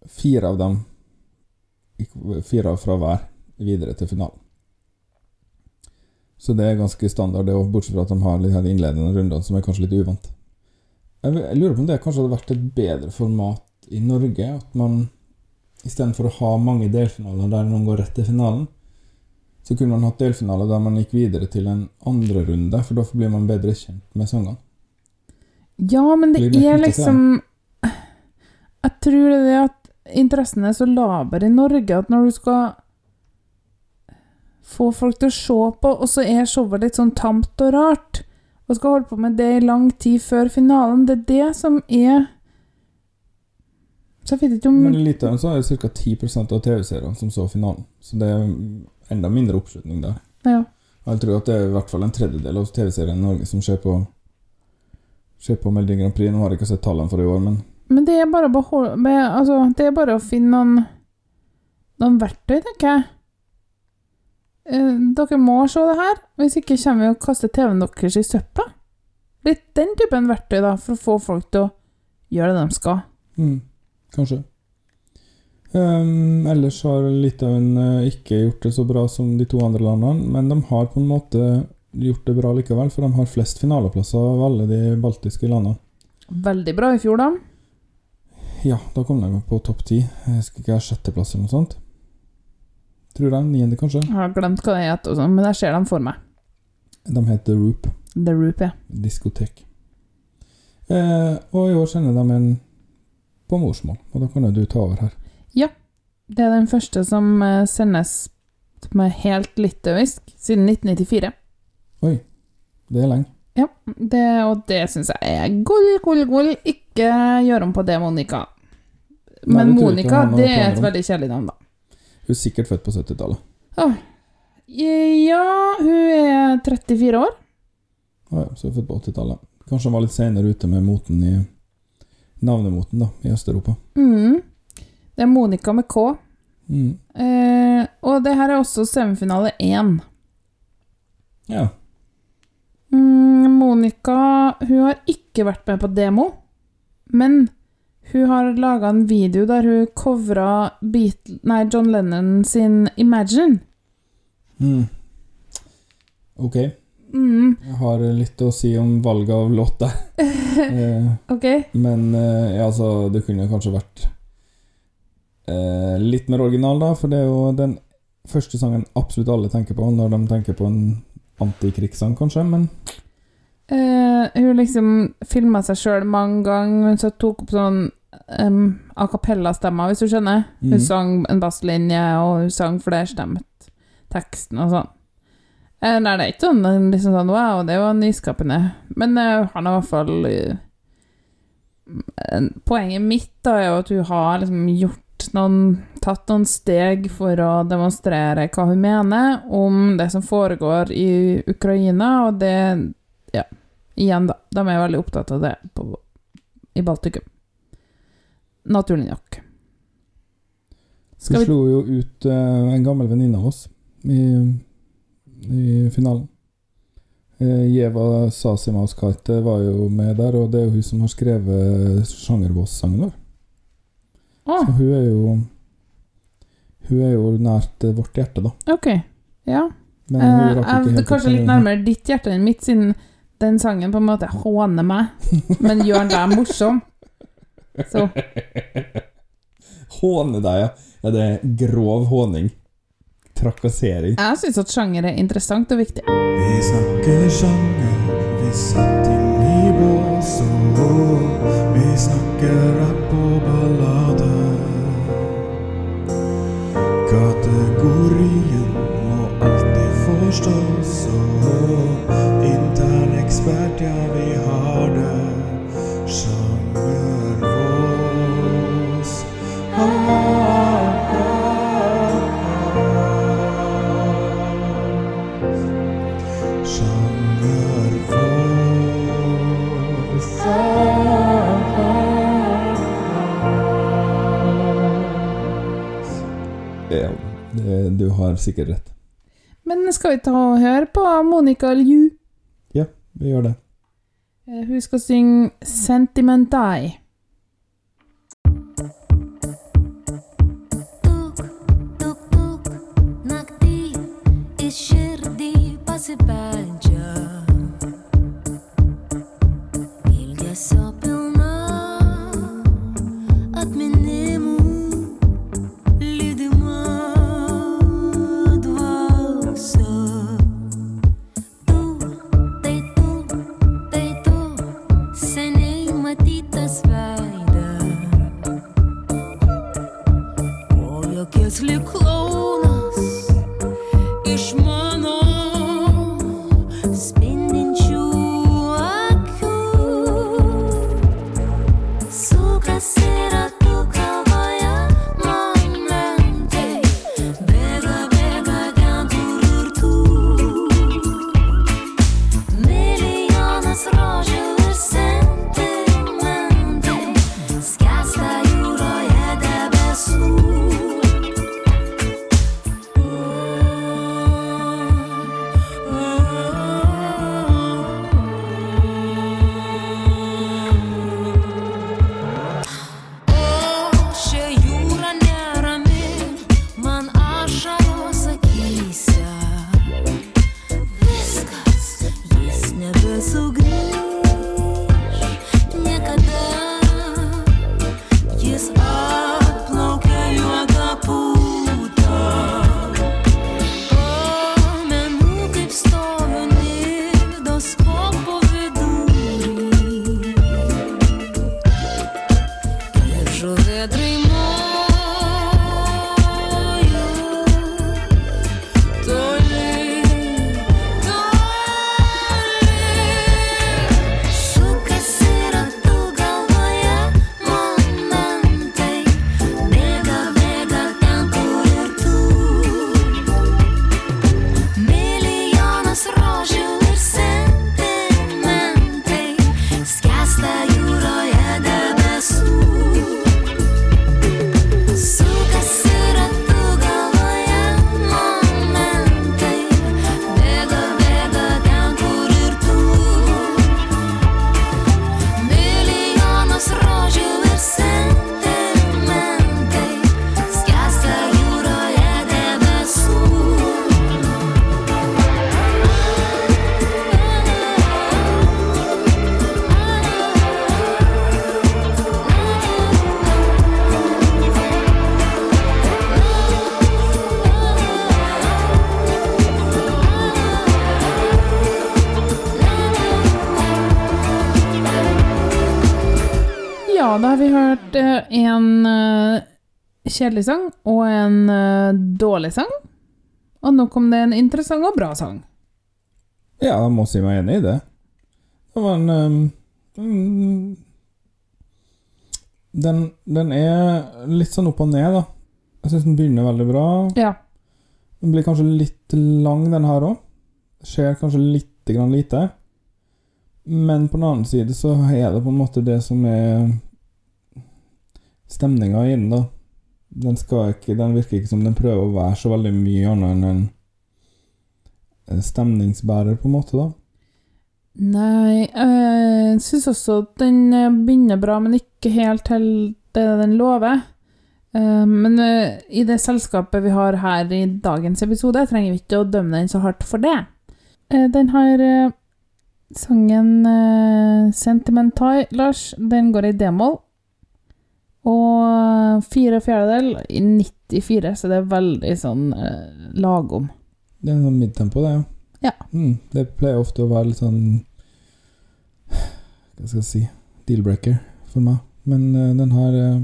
fire av dem Fire fra hver videre til finalen. Så det er ganske standard, det òg, bortsett fra at de har litt de innledende runder som er kanskje litt uvant. Jeg lurer på om det kanskje hadde vært et bedre format i Norge. At man istedenfor å ha mange delfinaler der noen går rett til finalen, så kunne man hatt delfinaler der man gikk videre til en andre runde, for da blir man bedre kjent med sangene. Ja, men det er liksom Jeg tror det er det at interessen er så laber i Norge at når du skal få folk til å se på, og så er showet litt sånn tamt og rart, og skal holde på med det i lang tid før finalen, det er det som er Så jeg vet ikke om Men i Litauen så er det ca. 10 av TV-seerne som så finalen, så det er enda mindre oppslutning der. Ja. Jeg tror at det er i hvert fall en tredjedel av TV-serien i Norge som ser på Ser på Melodi Grand Prix. Nå har jeg ikke sett tallene for i år, men Men det er bare å beholde Altså, det er bare å finne noen noen verktøy, tenker jeg. Eh, dere må se det her, hvis ikke kommer vi og kaster TV-en deres i søpla. Litt den typen verktøy, da, for å få folk til å gjøre det de skal. Mm, kanskje. Um, ellers har Litauen eh, ikke gjort det så bra som de to andre landene, men de har på en måte gjort det bra likevel, for de har flest finaleplasser av alle de baltiske landene. Veldig bra i fjor, da. Ja, da kom de på topp ti. Husker ikke, sjetteplass eller noe sånt. Tror jeg. Niende, kanskje. Jeg har glemt hva det heter, sånn, men jeg ser dem for meg. De heter The Roop. The Roop, ja. Diskotek. Eh, og i år sender de en på morsmål, og da kan jo du ta over her. Ja. Det er den første som eh, sendes med helt litauisk siden 1994. Oi, det er lenge. Ja, det, og det syns jeg er gull, gull, gull. Ikke gjør om på det, Monica. Nei, Men det jeg ikke Monica, det er et veldig kjedelig navn, da. Hun er sikkert født på 70-tallet. Åh. Ja, hun er 34 år. Å ja, så hun er født på 80-tallet. Kanskje hun var litt senere ute med moten i navnemoten da, i Øst-Europa. Mm. Det er Monica med K. Mm. Eh, og det her er også semifinale én. Ja. Mm, Monica hun har ikke vært med på demo, men hun har laga en video der hun covra nei, John Lennon sin 'Imagine'. Mm. Ok. Mm, Jeg har litt å si om valget av låt der. [LAUGHS] eh, ok. men eh, ja, altså, det kunne kanskje vært eh, litt mer original, da, for det er jo den første sangen absolutt alle tenker på når de tenker på en antikrigssang, kanskje, men uh, hun liksom filma seg sjøl mange ganger, men så tok opp sånn um, a cappella-stemmer, hvis du skjønner. Hun Mhm. sang en basslinje, og hun sang flerstemt teksten og sånn. Uh, nei, det er ikke sånn, liksom sånn wow, det var nyskapende. Men uh, han har i hvert fall Poenget mitt da er jo at hun har liksom gjort noen Tatt noen steg for å demonstrere hva hun mener om det som foregår i Ukraina, og det Ja, igjen, da. De er veldig opptatt av det på, i Baltikum. Naturlig nok. Skal Vi vi slo jo ut uh, en gammel venninne av oss i, i finalen. Uh, Jeva Sasimauskaite var jo med der, og det er jo hun som har skrevet sjangervås sangen vår. Å, Så hun er jo Hun er jo nært eh, vårt hjerte, da. ok. Ja. Men Eh, hun rakk ikke helt kanskje litt nærmere ditt hjerte enn mitt, siden den sangen på en måte håner meg, [LAUGHS] men gjør deg morsom. Så Håne deg, ja. ja. Det er grov håning. Trakassering. jeg syns at sjanger er interessant og viktig. Vi snakker sjanger, vi satt inn i bås og vi snakker rapp og ballade. Sikkert rett. Men skal vi ta og høre på Monica Liu? Ja, vi gjør det. Eh, Hun skal synge 'Sentimentai'. En eh, kjedelig sang og en eh, dårlig sang. Og nå kom det en interessant og bra sang. Ja, jeg må si meg enig i det. Det var en mm, den, den er litt sånn opp og ned, da. Jeg syns den begynner veldig bra. Ja. Den blir kanskje litt lang, den her òg. Skjer kanskje litt grann lite. Men på den annen side så er det på en måte det som er stemninga i den, da. Den, ikke, den virker ikke som den prøver å være så veldig mye annet enn en stemningsbærer, på en måte, da. Nei, jeg syns også at den eh, begynner bra, men ikke helt til det den lover. Eh, Men eh, i det selskapet vi har her i dagens episode, trenger vi ikke å dømme den så hardt for det. Den har sangen 'Sentimental', Lars. Den går i d-moll. Og fire fjerdedel i 94, så det er veldig sånn eh, lagom. Det er sånn midtempo, det, ja. Ja. Mm, det pleier ofte å være litt sånn Hva skal jeg si deal-breaker for meg. Men uh, den her uh,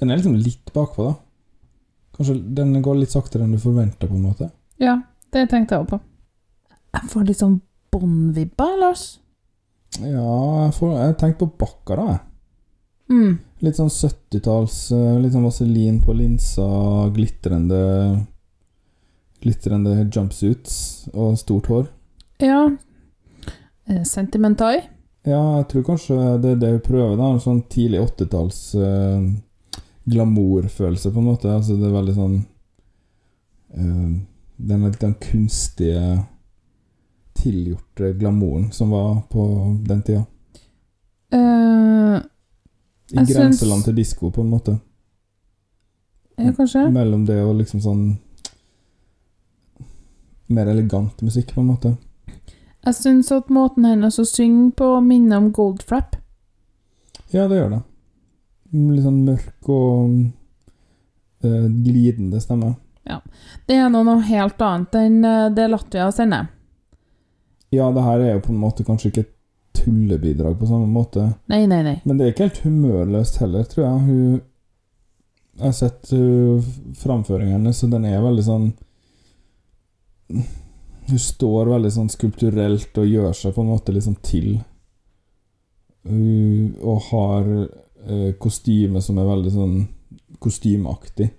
Den er liksom litt bakpå, da. Kanskje den går litt saktere enn du forventer, på en måte. Ja, det tenkte jeg også på. Jeg får litt sånn Bond-vibber, Lars. Ja, jeg, får, jeg tenkte på Bakka, da. jeg. Mm. Litt sånn 70-talls eh, Litt sånn vaselin på linsa, glitrende Glitrende jumpsuits og stort hår. Ja. Sentimentai. Ja, jeg tror kanskje det er det hun prøver, da. En sånn tidlig 80-talls eh, glamourfølelse, på en måte. Altså, det er veldig sånn eh, Den litt den kunstige, tilgjorte glamouren som var på den tida. Eh, I Jeg syns- grenseland til disko, på en måte. ja, kanskje? Mellom det og liksom sånn Mer elegant musikk, på en måte. Jeg syns at måten hennes å synge på minner om Goldfrap. Ja, det gjør det. Litt sånn mørk og eh, glidende stemme. Ja. Det er noe helt annet enn eh, det Latvia sender. Ja, det her er jo på en måte kanskje ikke et tullebidrag på samme måte. Nei, nei, nei. Men det er ikke helt humørløst heller, tror jeg. Hun Jeg har sett uh, framføringen hennes, og den er veldig sånn Hun står veldig sånn skulpturelt og gjør seg på en måte liksom til. Hun- og har uh, kostyme som er veldig sånn kostymeaktig.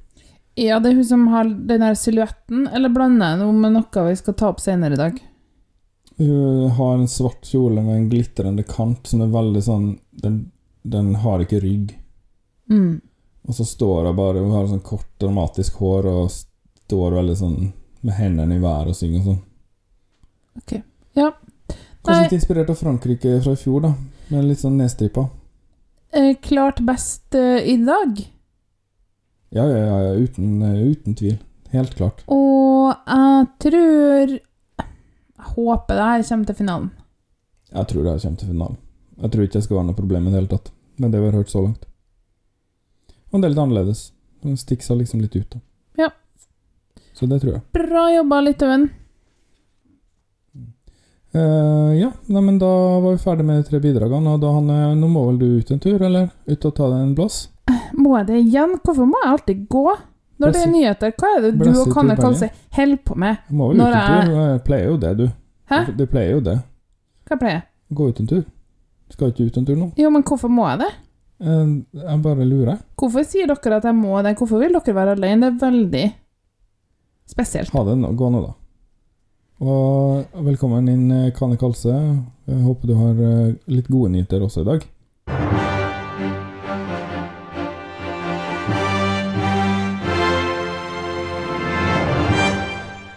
Ja, det er hun som har den der silhuetten, eller blander jeg noe med noe vi skal ta opp senere i dag? Hun har en svart kjole med en glitrende kant som er veldig sånn Den, den har ikke rygg. Mm. Og så står hun bare Hun har sånn kort, dramatisk hår og står veldig sånn med hendene i været og synger og sånn. Ok. Ja. Kanskje Nei. litt inspirert av Frankrike fra i fjor, da. Med litt sånn nedstripa. Eh, klart best eh, i dag. Ja, ja, ja, ja uten, eh, uten tvil. Helt klart. Og jeg tror håper det her kommer til finalen. Jeg tror det her kommer til finalen. Jeg tror ikke det skal være noe problem i det hele tatt. Med det vi har hørt så langt. Og det er litt annerledes. Den stikker seg liksom litt ut, da. Ja. Så det tror jeg. Bra jobba, Litauen. Uh, ja, nei, men da var vi ferdig med de tre bidragene, og da han, nå må vel du ut en tur, eller? Ut og ta deg en blås? Må jeg det igjen? Hvorfor må jeg alltid gå? Når det er nyheter, hva er det du og Kanne. Kalse holder på med? Du må vel ut en tur? Jeg pleier jo det, du. Hæ? Du pleier jo det. Hva pleier jeg? Gå ut en tur. Skal ikke ut en tur nå? Jo, men hvorfor må jeg det? Eh, Jeg bare lurer. Hvorfor sier dere at jeg må det? Hvorfor vil dere være alene? Det er veldig spesielt. Ha det nå. Gå nå, da. Og velkommen inn, eh, Kane Kalse. Jeg håper du har eh, litt gode nyheter også i dag.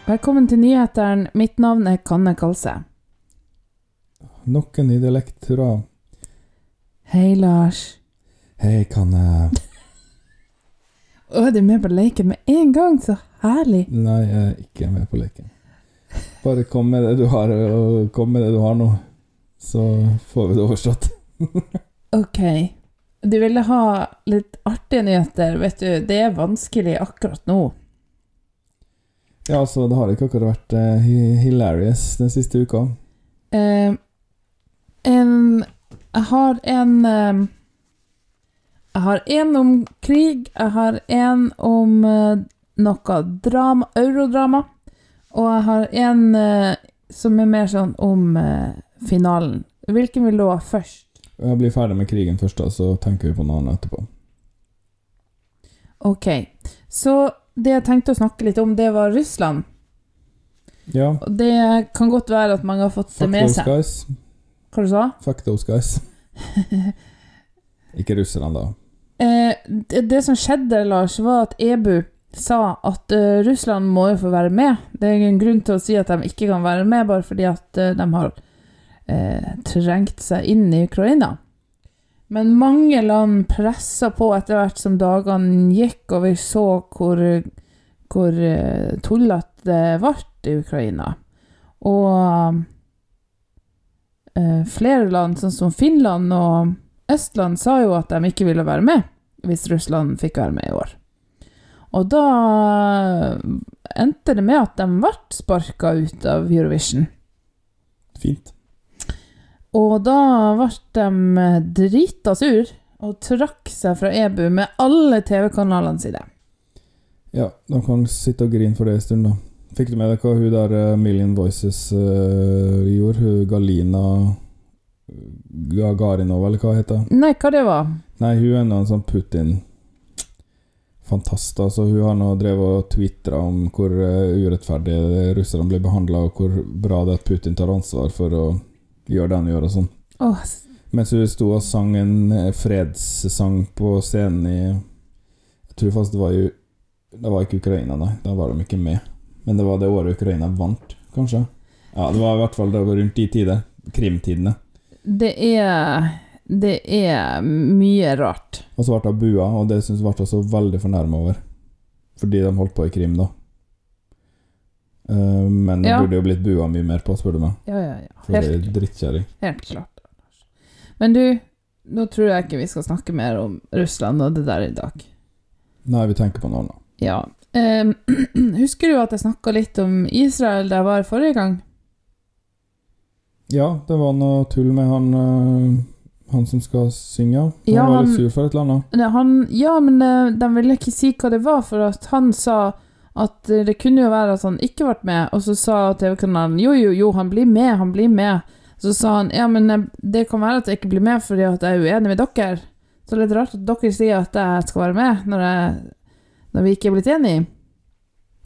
Velkommen til nyhetene. Mitt navn er Kanne Kalse. Nok en ny dialekt, hurra. Hei, Lars. Hei, Kanne. Å, er du med på leken med en gang? Så herlig. Nei, jeg er ikke med på leken. Bare kom med det du har, og kom med det du har nå. Så får vi det overstått. Ok. Du ville ha litt artige nyheter, vet du. Det er vanskelig akkurat nå. Ja, altså, det har ikke akkurat vært uh, hilarious den siste uka. Uh, en Jeg har en uh, Jeg har en om krig, jeg har en om noe drama, eurodrama, og jeg har en som er mer sånn om finalen. Hvilken vil du ha først? Jeg blir ferdig med krigen først, da, så tenker vi på noe annet etterpå. Ok, så det jeg tenkte å snakke litt om, det var Russland. Ja. Og det kan godt være at mange har fått det Fuck med those seg. guys. Hva du sa Fuck those guys. [LAUGHS] Ikke russerne, da. Eh, det, det som skjedde, Lars, var at EBU sa at uh, Russland må jo få være med. Det er ingen grunn til å si at de ikke kan være med, bare fordi at uh, de har uh, trengt seg inn i Ukraina. Men mange land pressa på etter hvert som dagene gikk, og vi så hvor, hvor eh, tullete det ble i Ukraina. Og eh, flere land, sånn som Finland og Østland, sa jo at de ikke ville være med hvis Russland fikk være med i år. Og da endte det med at de ble sparka ut av Eurovision. Fint. Og da ble de drita sur og trakk seg fra EBU med alle TV-kanalene sine. Ja, de kan sitte og grine for det en stund, da. Fikk du med deg hva hun der eh, Million Voices uh, gjorde? Hun Galina Gagarinova, eller hva heter hun? Nei, hva det var? Nei, hun er en sånn Putin Fantast. Altså, hun har nå drevet og tvitra om hvor eh, urettferdig russerne blir behandla, og hvor bra det er at Putin tar ansvar for å gjøre det han gjør, og sånn. Oh. Mens hun sto og sang en eh, fredssang på scenen i Jeg tror faktisk det var jo Det var ikke Ukraina, nei. Da var de ikke med. Men det var det året Ukraina vant, kanskje. Ja, det var i hvert fall det var rundt de tider. Krimtidene. det er Det er mye rart. Og så ble hun bua, og det syns ble hun så veldig fornærma over. Fordi de holdt på i Krim, da. Eh, men Ja. burde jo blitt bua mye mer på, spør du meg. Ja, ja, ja. For det er drittkjerring. helt klart. Men du, nå tror jeg ikke vi skal snakke mer om Russland og det der i dag. Nei, vi tenker på noe annet. Ja. Ehm, [CLEARS THROAT] husker du at jeg snakka litt om Israel da jeg var forrige gang? Ja, det var noe tull med han eh, Han som skal synge. Han Ja, var litt sur for et eller annet. Han, ja, men eh, de ville ikke si hva det var, for at han sa at det kunne jo være at han ikke ble med, og så sa TV-kanalen jo, jo, jo, han blir med, han blir med. Så sa han ja, men eh, det kan være at jeg ikke blir med fordi at jeg er uenig med dere. Så det er litt rart at dere sier at jeg skal være med, når, jeg, når vi ikke er blitt enige.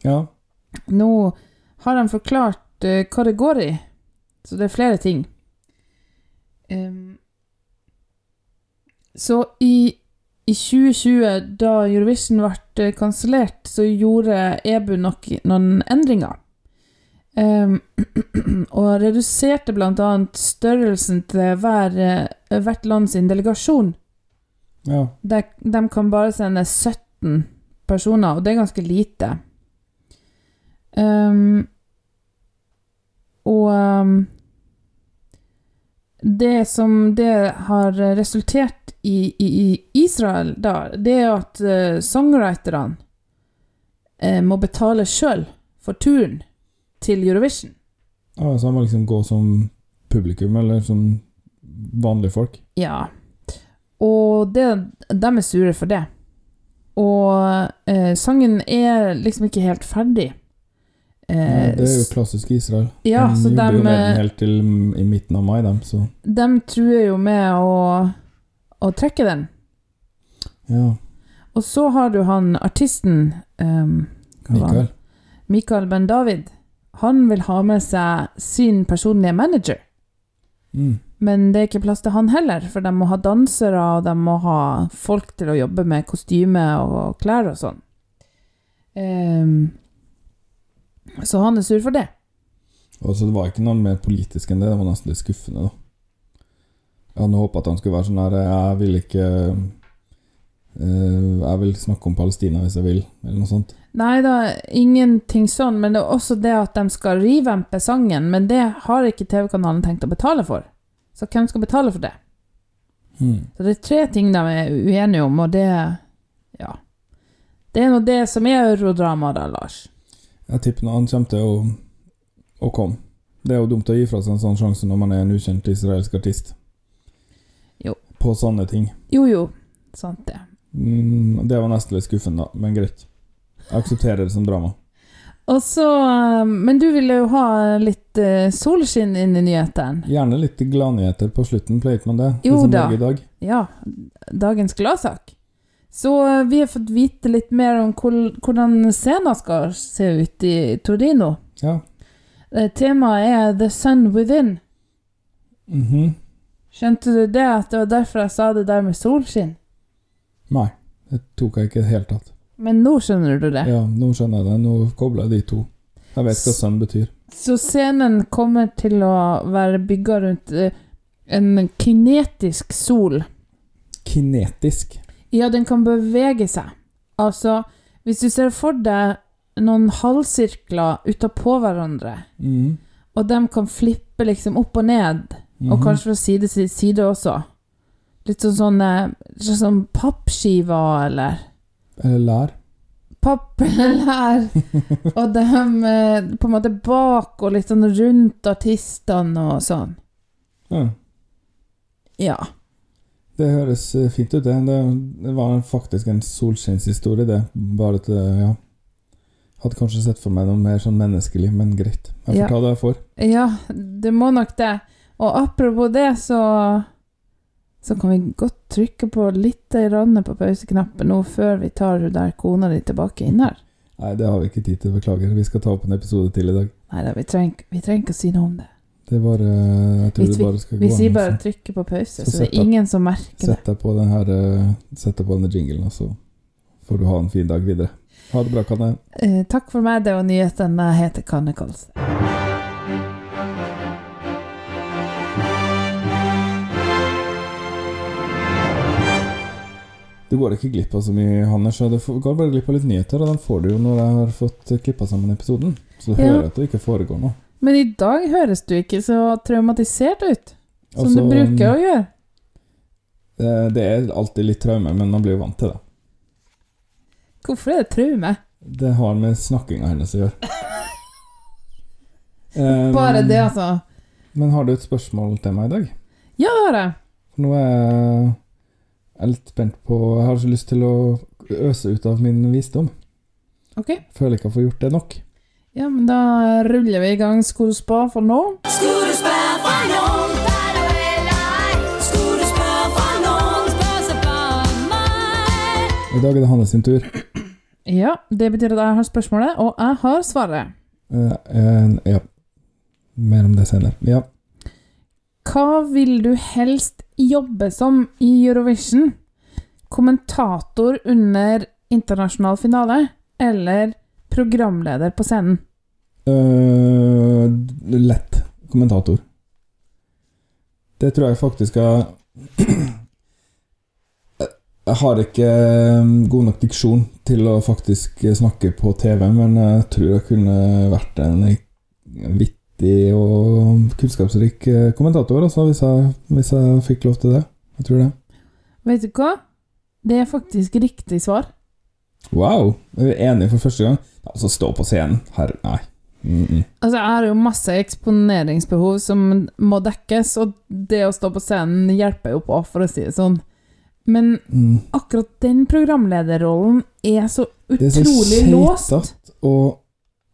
Ja. Nå har de forklart uh, hva det går i, så det er flere ting. Um, så i, i 2020, da Eurovision ble eh, kansellert, så gjorde EBU nok noen endringer. Um, [CLEARS THROAT] og reduserte annet størrelsen til hver, eh, hvert land sin delegasjon. ja. De, de kan bare sende 17 personer, og det er ganske lite. Um, og ehm, det som det har resultert i, i, Israel, da, det er at uh, songwriterne uh, må betale sjøl for turen til Eurovision. ja. Så han må liksom gå som publikum, eller som vanlige folk. Ja. Og det, de er sure for det. Og uh, sangen er liksom ikke helt ferdig. Eh, det er jo klassisk Israel. Ja, de så jobber jo med den eh, helt til i midten av mai, dem, så De truer jo med å, å trekke den. ja. Og så har du han artisten um? Mikael. Mikael Ben David. Han vil ha med seg sin personlige manager. Mm. Men det er ikke plass til han heller, for de må ha dansere, og de må ha folk til å jobbe med kostyme og klær og sånn. Ehm, så han er sur for det. Og så det var ikke noe mer politisk enn det. Det var nesten litt skuffende, da. Jeg hadde håpa at han skulle være sånn her Jeg vil ikke uh, Jeg vil snakke om Palestina hvis jeg vil, eller noe sånt. Nei da, ingenting sånn, men det er også det at de skal revampe sangen, men det har ikke TV-kanalen tenkt å betale for. Så hvem skal betale for det? Hmm. Så det er tre ting de er uenige om, og det Ja. Det er nå det som er eurodrama, da, Lars. Jeg tipper han kommer til å, å komme. Det er jo dumt å gi fra seg en sånn sjanse når man er en ukjent israelsk artist. Jo. På sånne ting. Jo, jo. Sant det. Mm, det var nesten litt skuffende, da, men greit. Jeg aksepterer det som drama. Og så eh, Men du ville jo ha litt eh, solskinn inn i nyhetene. Gjerne litt gladnyheter på slutten, pleier ikke man det? Jo det da. lager I dag. Ja, dagens gladsak. Så eh, vi har fått vite litt mer om hvordan scenen skal se ut i Torino. Ja. Eh, Temaet er The Sun Within. Mhm. Skjønte du det? At det var derfor jeg sa det der med solskinn? Nei, det tok jeg ikke i det hele tatt. Men nå skjønner du det. Ja, nå skjønner jeg det. Nå kobler jeg de to. Jeg vet hva sønn betyr. Så scenen kommer til å være bygga rundt eh, en kinetisk sol. Kinetisk. Ja, den kan bevege seg. Altså, hvis du ser for deg noen halvsirkler utapå hverandre, mm. og de kan flippe liksom opp og ned, og Mhm. kanskje fra side til side også. Litt sånn sånne sånn pappskiver, eller Eller lær. Papp eller lær. [LAUGHS] og de eh, på en måte bak og litt sånn rundt artistene og sånn. Ja. Ja. Det høres eh, fint ut, det. Det, var faktisk en solskinnshistorie, det. Bare at det, ja Hadde kanskje sett for meg noe mer sånn menneskelig, men greit. Jeg får Ja. ta det jeg får. Ja, det må nok det. Og apropos det, så Så kan vi godt trykke på litt på pauseknappen nå før vi tar hun der kona di tilbake inn her. Nei, det har vi ikke tid til, beklager. Vi skal ta opp en episode til i dag. Nei da, vi trenger ikke å si noe om det. Det er bare Jeg tror Vi, det bare skal gå Hvis vi bare trykker på pause, Så så, det er ingen som merker det. Sett deg på den her eh, Sett deg på denne jinglen, og så får du ha en fin dag videre. Ha det bra, Kanne. Eh, takk for meg, det var nyheten. Jeg heter Kanne Kolse. Du går ikke glipp av så mye, Hannes. så du går bare glipp av litt nyheter, og den får du jo når jeg har fått klippa sammen episoden. Så du Ja. hører at det ikke foregår noe. Men i dag høres du ikke så traumatisert ut, som Altså, du bruker å gjøre. Det, det er alltid litt traume, men man blir jo vant til det. Hvorfor er det traume? Det har med snakkinga hennes å gjøre. Um, [LAUGHS] Bare det, altså. Men har du et spørsmål til meg i dag? Ja, det har jeg. Nå er jeg litt spent på Jeg har så lyst til å øse ut av min visdom. Ok. Føler ikke jeg får gjort det nok. Ja, men da ruller vi i gang Skolespa for nå. I dag er det Hanne sin tur. Ja, det betyr at jeg har spørsmålet, og jeg har svaret. Eh, eh, ja. Mer om det senere. Ja. Hva vil du helst jobbe som i Eurovision? Kommentator under internasjonal finale, eller programleder på scenen? Uh, lett kommentator. Det tror jeg faktisk jeg [CLEARS THROAT] Jeg har ikke eh, god nok diksjon til å faktisk snakke på TV, men jeg tror jeg kunne vært en vittig og kunnskapsrik eh, kommentator, altså, hvis jeg, hvis jeg fikk lov til det. Jeg tror det. Vet du hva? Det er faktisk riktig svar. Wow! Er vi enige for første gang? Altså, stå på scenen. her nei. Mm -mm. Altså, jeg har jo masse eksponeringsbehov som må dekkes, og det å stå på scenen hjelper jo på, for å si det sånn. Men Mm. akkurat den programlederrollen er så utrolig Det er så låst. og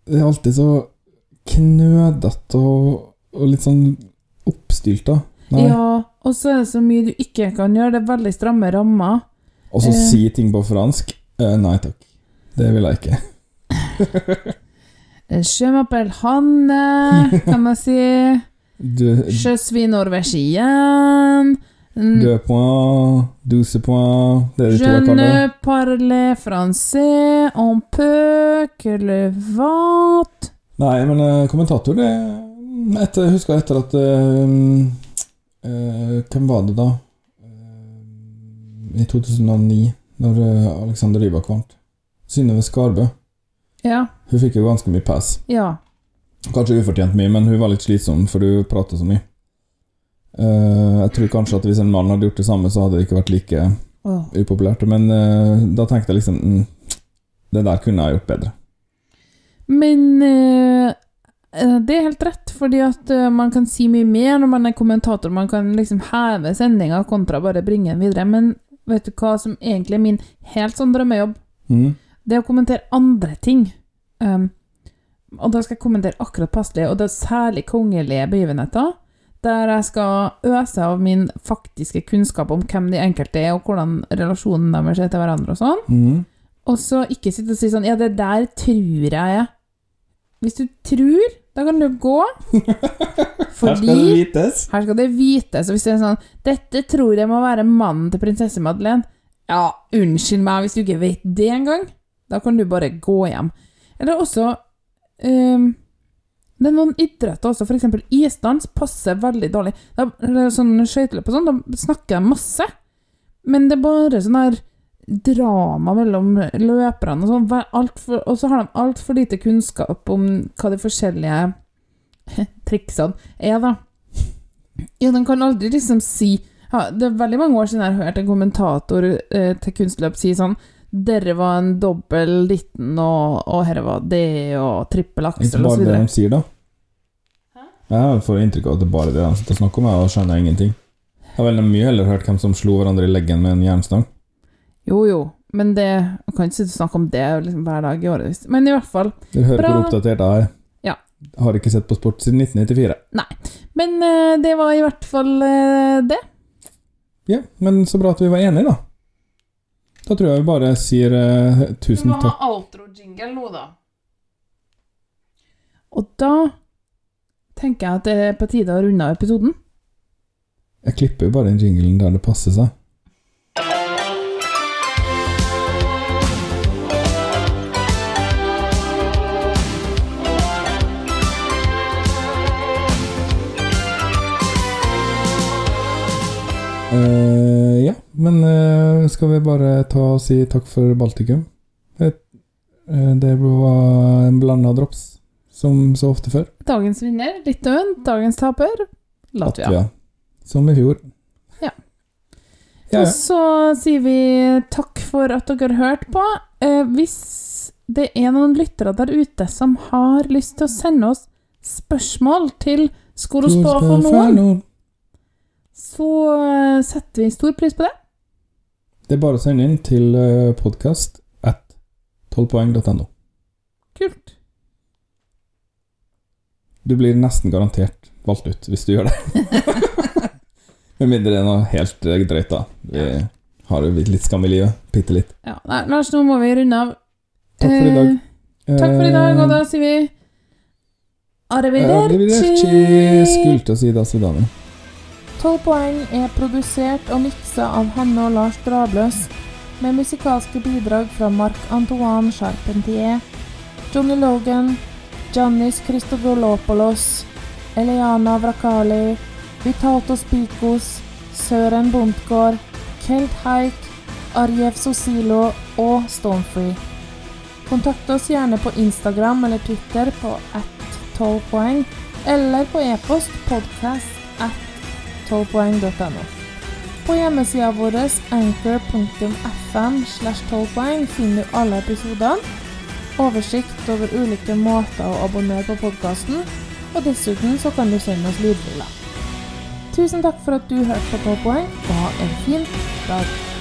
det er alltid så knødete og, og litt sånn oppstylta. Ja, og så er det så mye du ikke kan gjøre. Det er veldig stramme rammer. Og så Eh. si ting på fransk. Eh, nei takk. Det vil jeg ikke. Je m'appelle Hanne, kan man si. [LAUGHS] Sjøsvin Je. Mm, deux points, douze points Det er de to Je jeg kaller det. ne parle français, on peut que le vent Nei, men eh, kommentator, det etter, Jeg husker etter at eh, uh, Hvem var det, da? Eh, I 2009, når eh, Alexander Rybak vant. Synnøve Skarbø. Ja. Hun fikk jo ganske mye pass. Ja. Kanskje ufortjent mye, men hun var litt slitsom, for hun prater så mye. Uh, jeg tror kanskje at hvis en mann hadde gjort det samme, så hadde det ikke vært like oh. upopulært. Men uh, da tenkte jeg liksom mm, Det der kunne jeg gjort bedre. Men eh, det er helt rett, fordi at man kan si mye mer når man er kommentator. Man kan liksom heve sendinga kontra bare bringe den videre. Men vet du hva som egentlig er min helt sånn drømmejobb? Mm. Det er å kommentere andre ting. Um, og da skal jeg kommentere akkurat passelig, og det er særlig kongelige begivenheter, der jeg skal øse av min faktiske kunnskap om hvem de enkelte er, og hvordan relasjonen deres er til hverandre og sånn. Mm. Og så ikke sitte og si sånn Ja, det der tror jeg er. Hvis du tror, da kan du gå. [LAUGHS] Her skal det vites. Her skal det vites. Og hvis det er sånn Dette tror jeg må være mannen til prinsesse Madeleine. Ja, unnskyld meg hvis du ikke vet det engang. Da kan du bare gå hjem. Eller også um, Det er noen idretter også, f.eks. isdans passer veldig dårlig. Da, eller sånn skøyteløp og sånn, da snakker de masse. Men det er bare sånn her drama mellom løperne og sånn. Og så har de altfor lite kunnskap om hva de forskjellige [LAUGHS] triksene er, da. Ja, de kan aldri liksom si ja, Det er veldig mange år siden jeg har hørt en kommentator eh, til kunstløp si sånn Dere var en dobbel ditten, og, og herre var det, og trippel Ikke aksel, og bare så det de sier, da. Jeg får inntrykk av at det er bare det de sitter og snakker om, og skjønner ingenting. Jeg har veldig mye heller hørt hvem som slo hverandre i leggen med en jernstang. Jo, jo, men det Jeg kan ikke sitte og snakke om det liksom, hver dag i årevis. Men i hvert fall. Dere hører Bra. hvor oppdatert jeg er. Har ikke sett på sport siden 1994. Nei. Men uh, det var i hvert fall uh, det. Ja, men så bra at vi var enige, da. Da tror jeg vi bare sier uh, tusen takk. Vi må ha outro-jingle nå, da. Og da tenker jeg at det er på tide å runde av episoden. Jeg klipper jo bare den jinglen der det passer seg. Eh, ja, men uh, skal vi bare ta og si takk for Baltikum? Eh, det var en blanda drops, som så ofte før. Dagens vinner, Litauen. Dagens taper, Latvia. Latvia. Som i fjor. Ja. Ja, Og ja. så sier vi takk for at dere har hørt på. Hvis det er noen lyttere der ute som har lyst til å sende oss spørsmål til Skol og for noen, så eh, setter vi stor pris på det. Det er bare å sende inn til podkast at 12poeng.no. Kult. Du blir nesten garantert valgt ut hvis du gjør det. [LAUGHS] Med mindre det er noe helt eh, drøyt, da. Vi har jo litt skam i livet. Bitte litt. Ja, nei, Lars, nå må vi runde av. Takk for i dag. Eh, takk for i dag, og da sier vi Arrivederci. Arrivederci. Skulle til å si das vidane. 12 poeng er produsert og miksa av Hanne og Lars Drabløs, med musikalske bidrag fra Marc-Antoine Charpentier, Johnny Logan, Giannis Christodolopoulos, Eliana Vrakali, Vitalto Spikos, Søren Bondtgård, Kelt Haik, Arjev Sosilo og Stonefree. Kontakt oss gjerne på Instagram eller Twitter på at 12 poeng, eller på e-post podcast at 12poeng.no. På hjemmesida vår anchor.fm slash 12 finner du alle episodene, oversikt over ulike måter å abonnere på podkasten, og dessuten så kan du sende oss lydfiler. Tusen takk for at du hørte på 12 poeng, og ha en fin dag.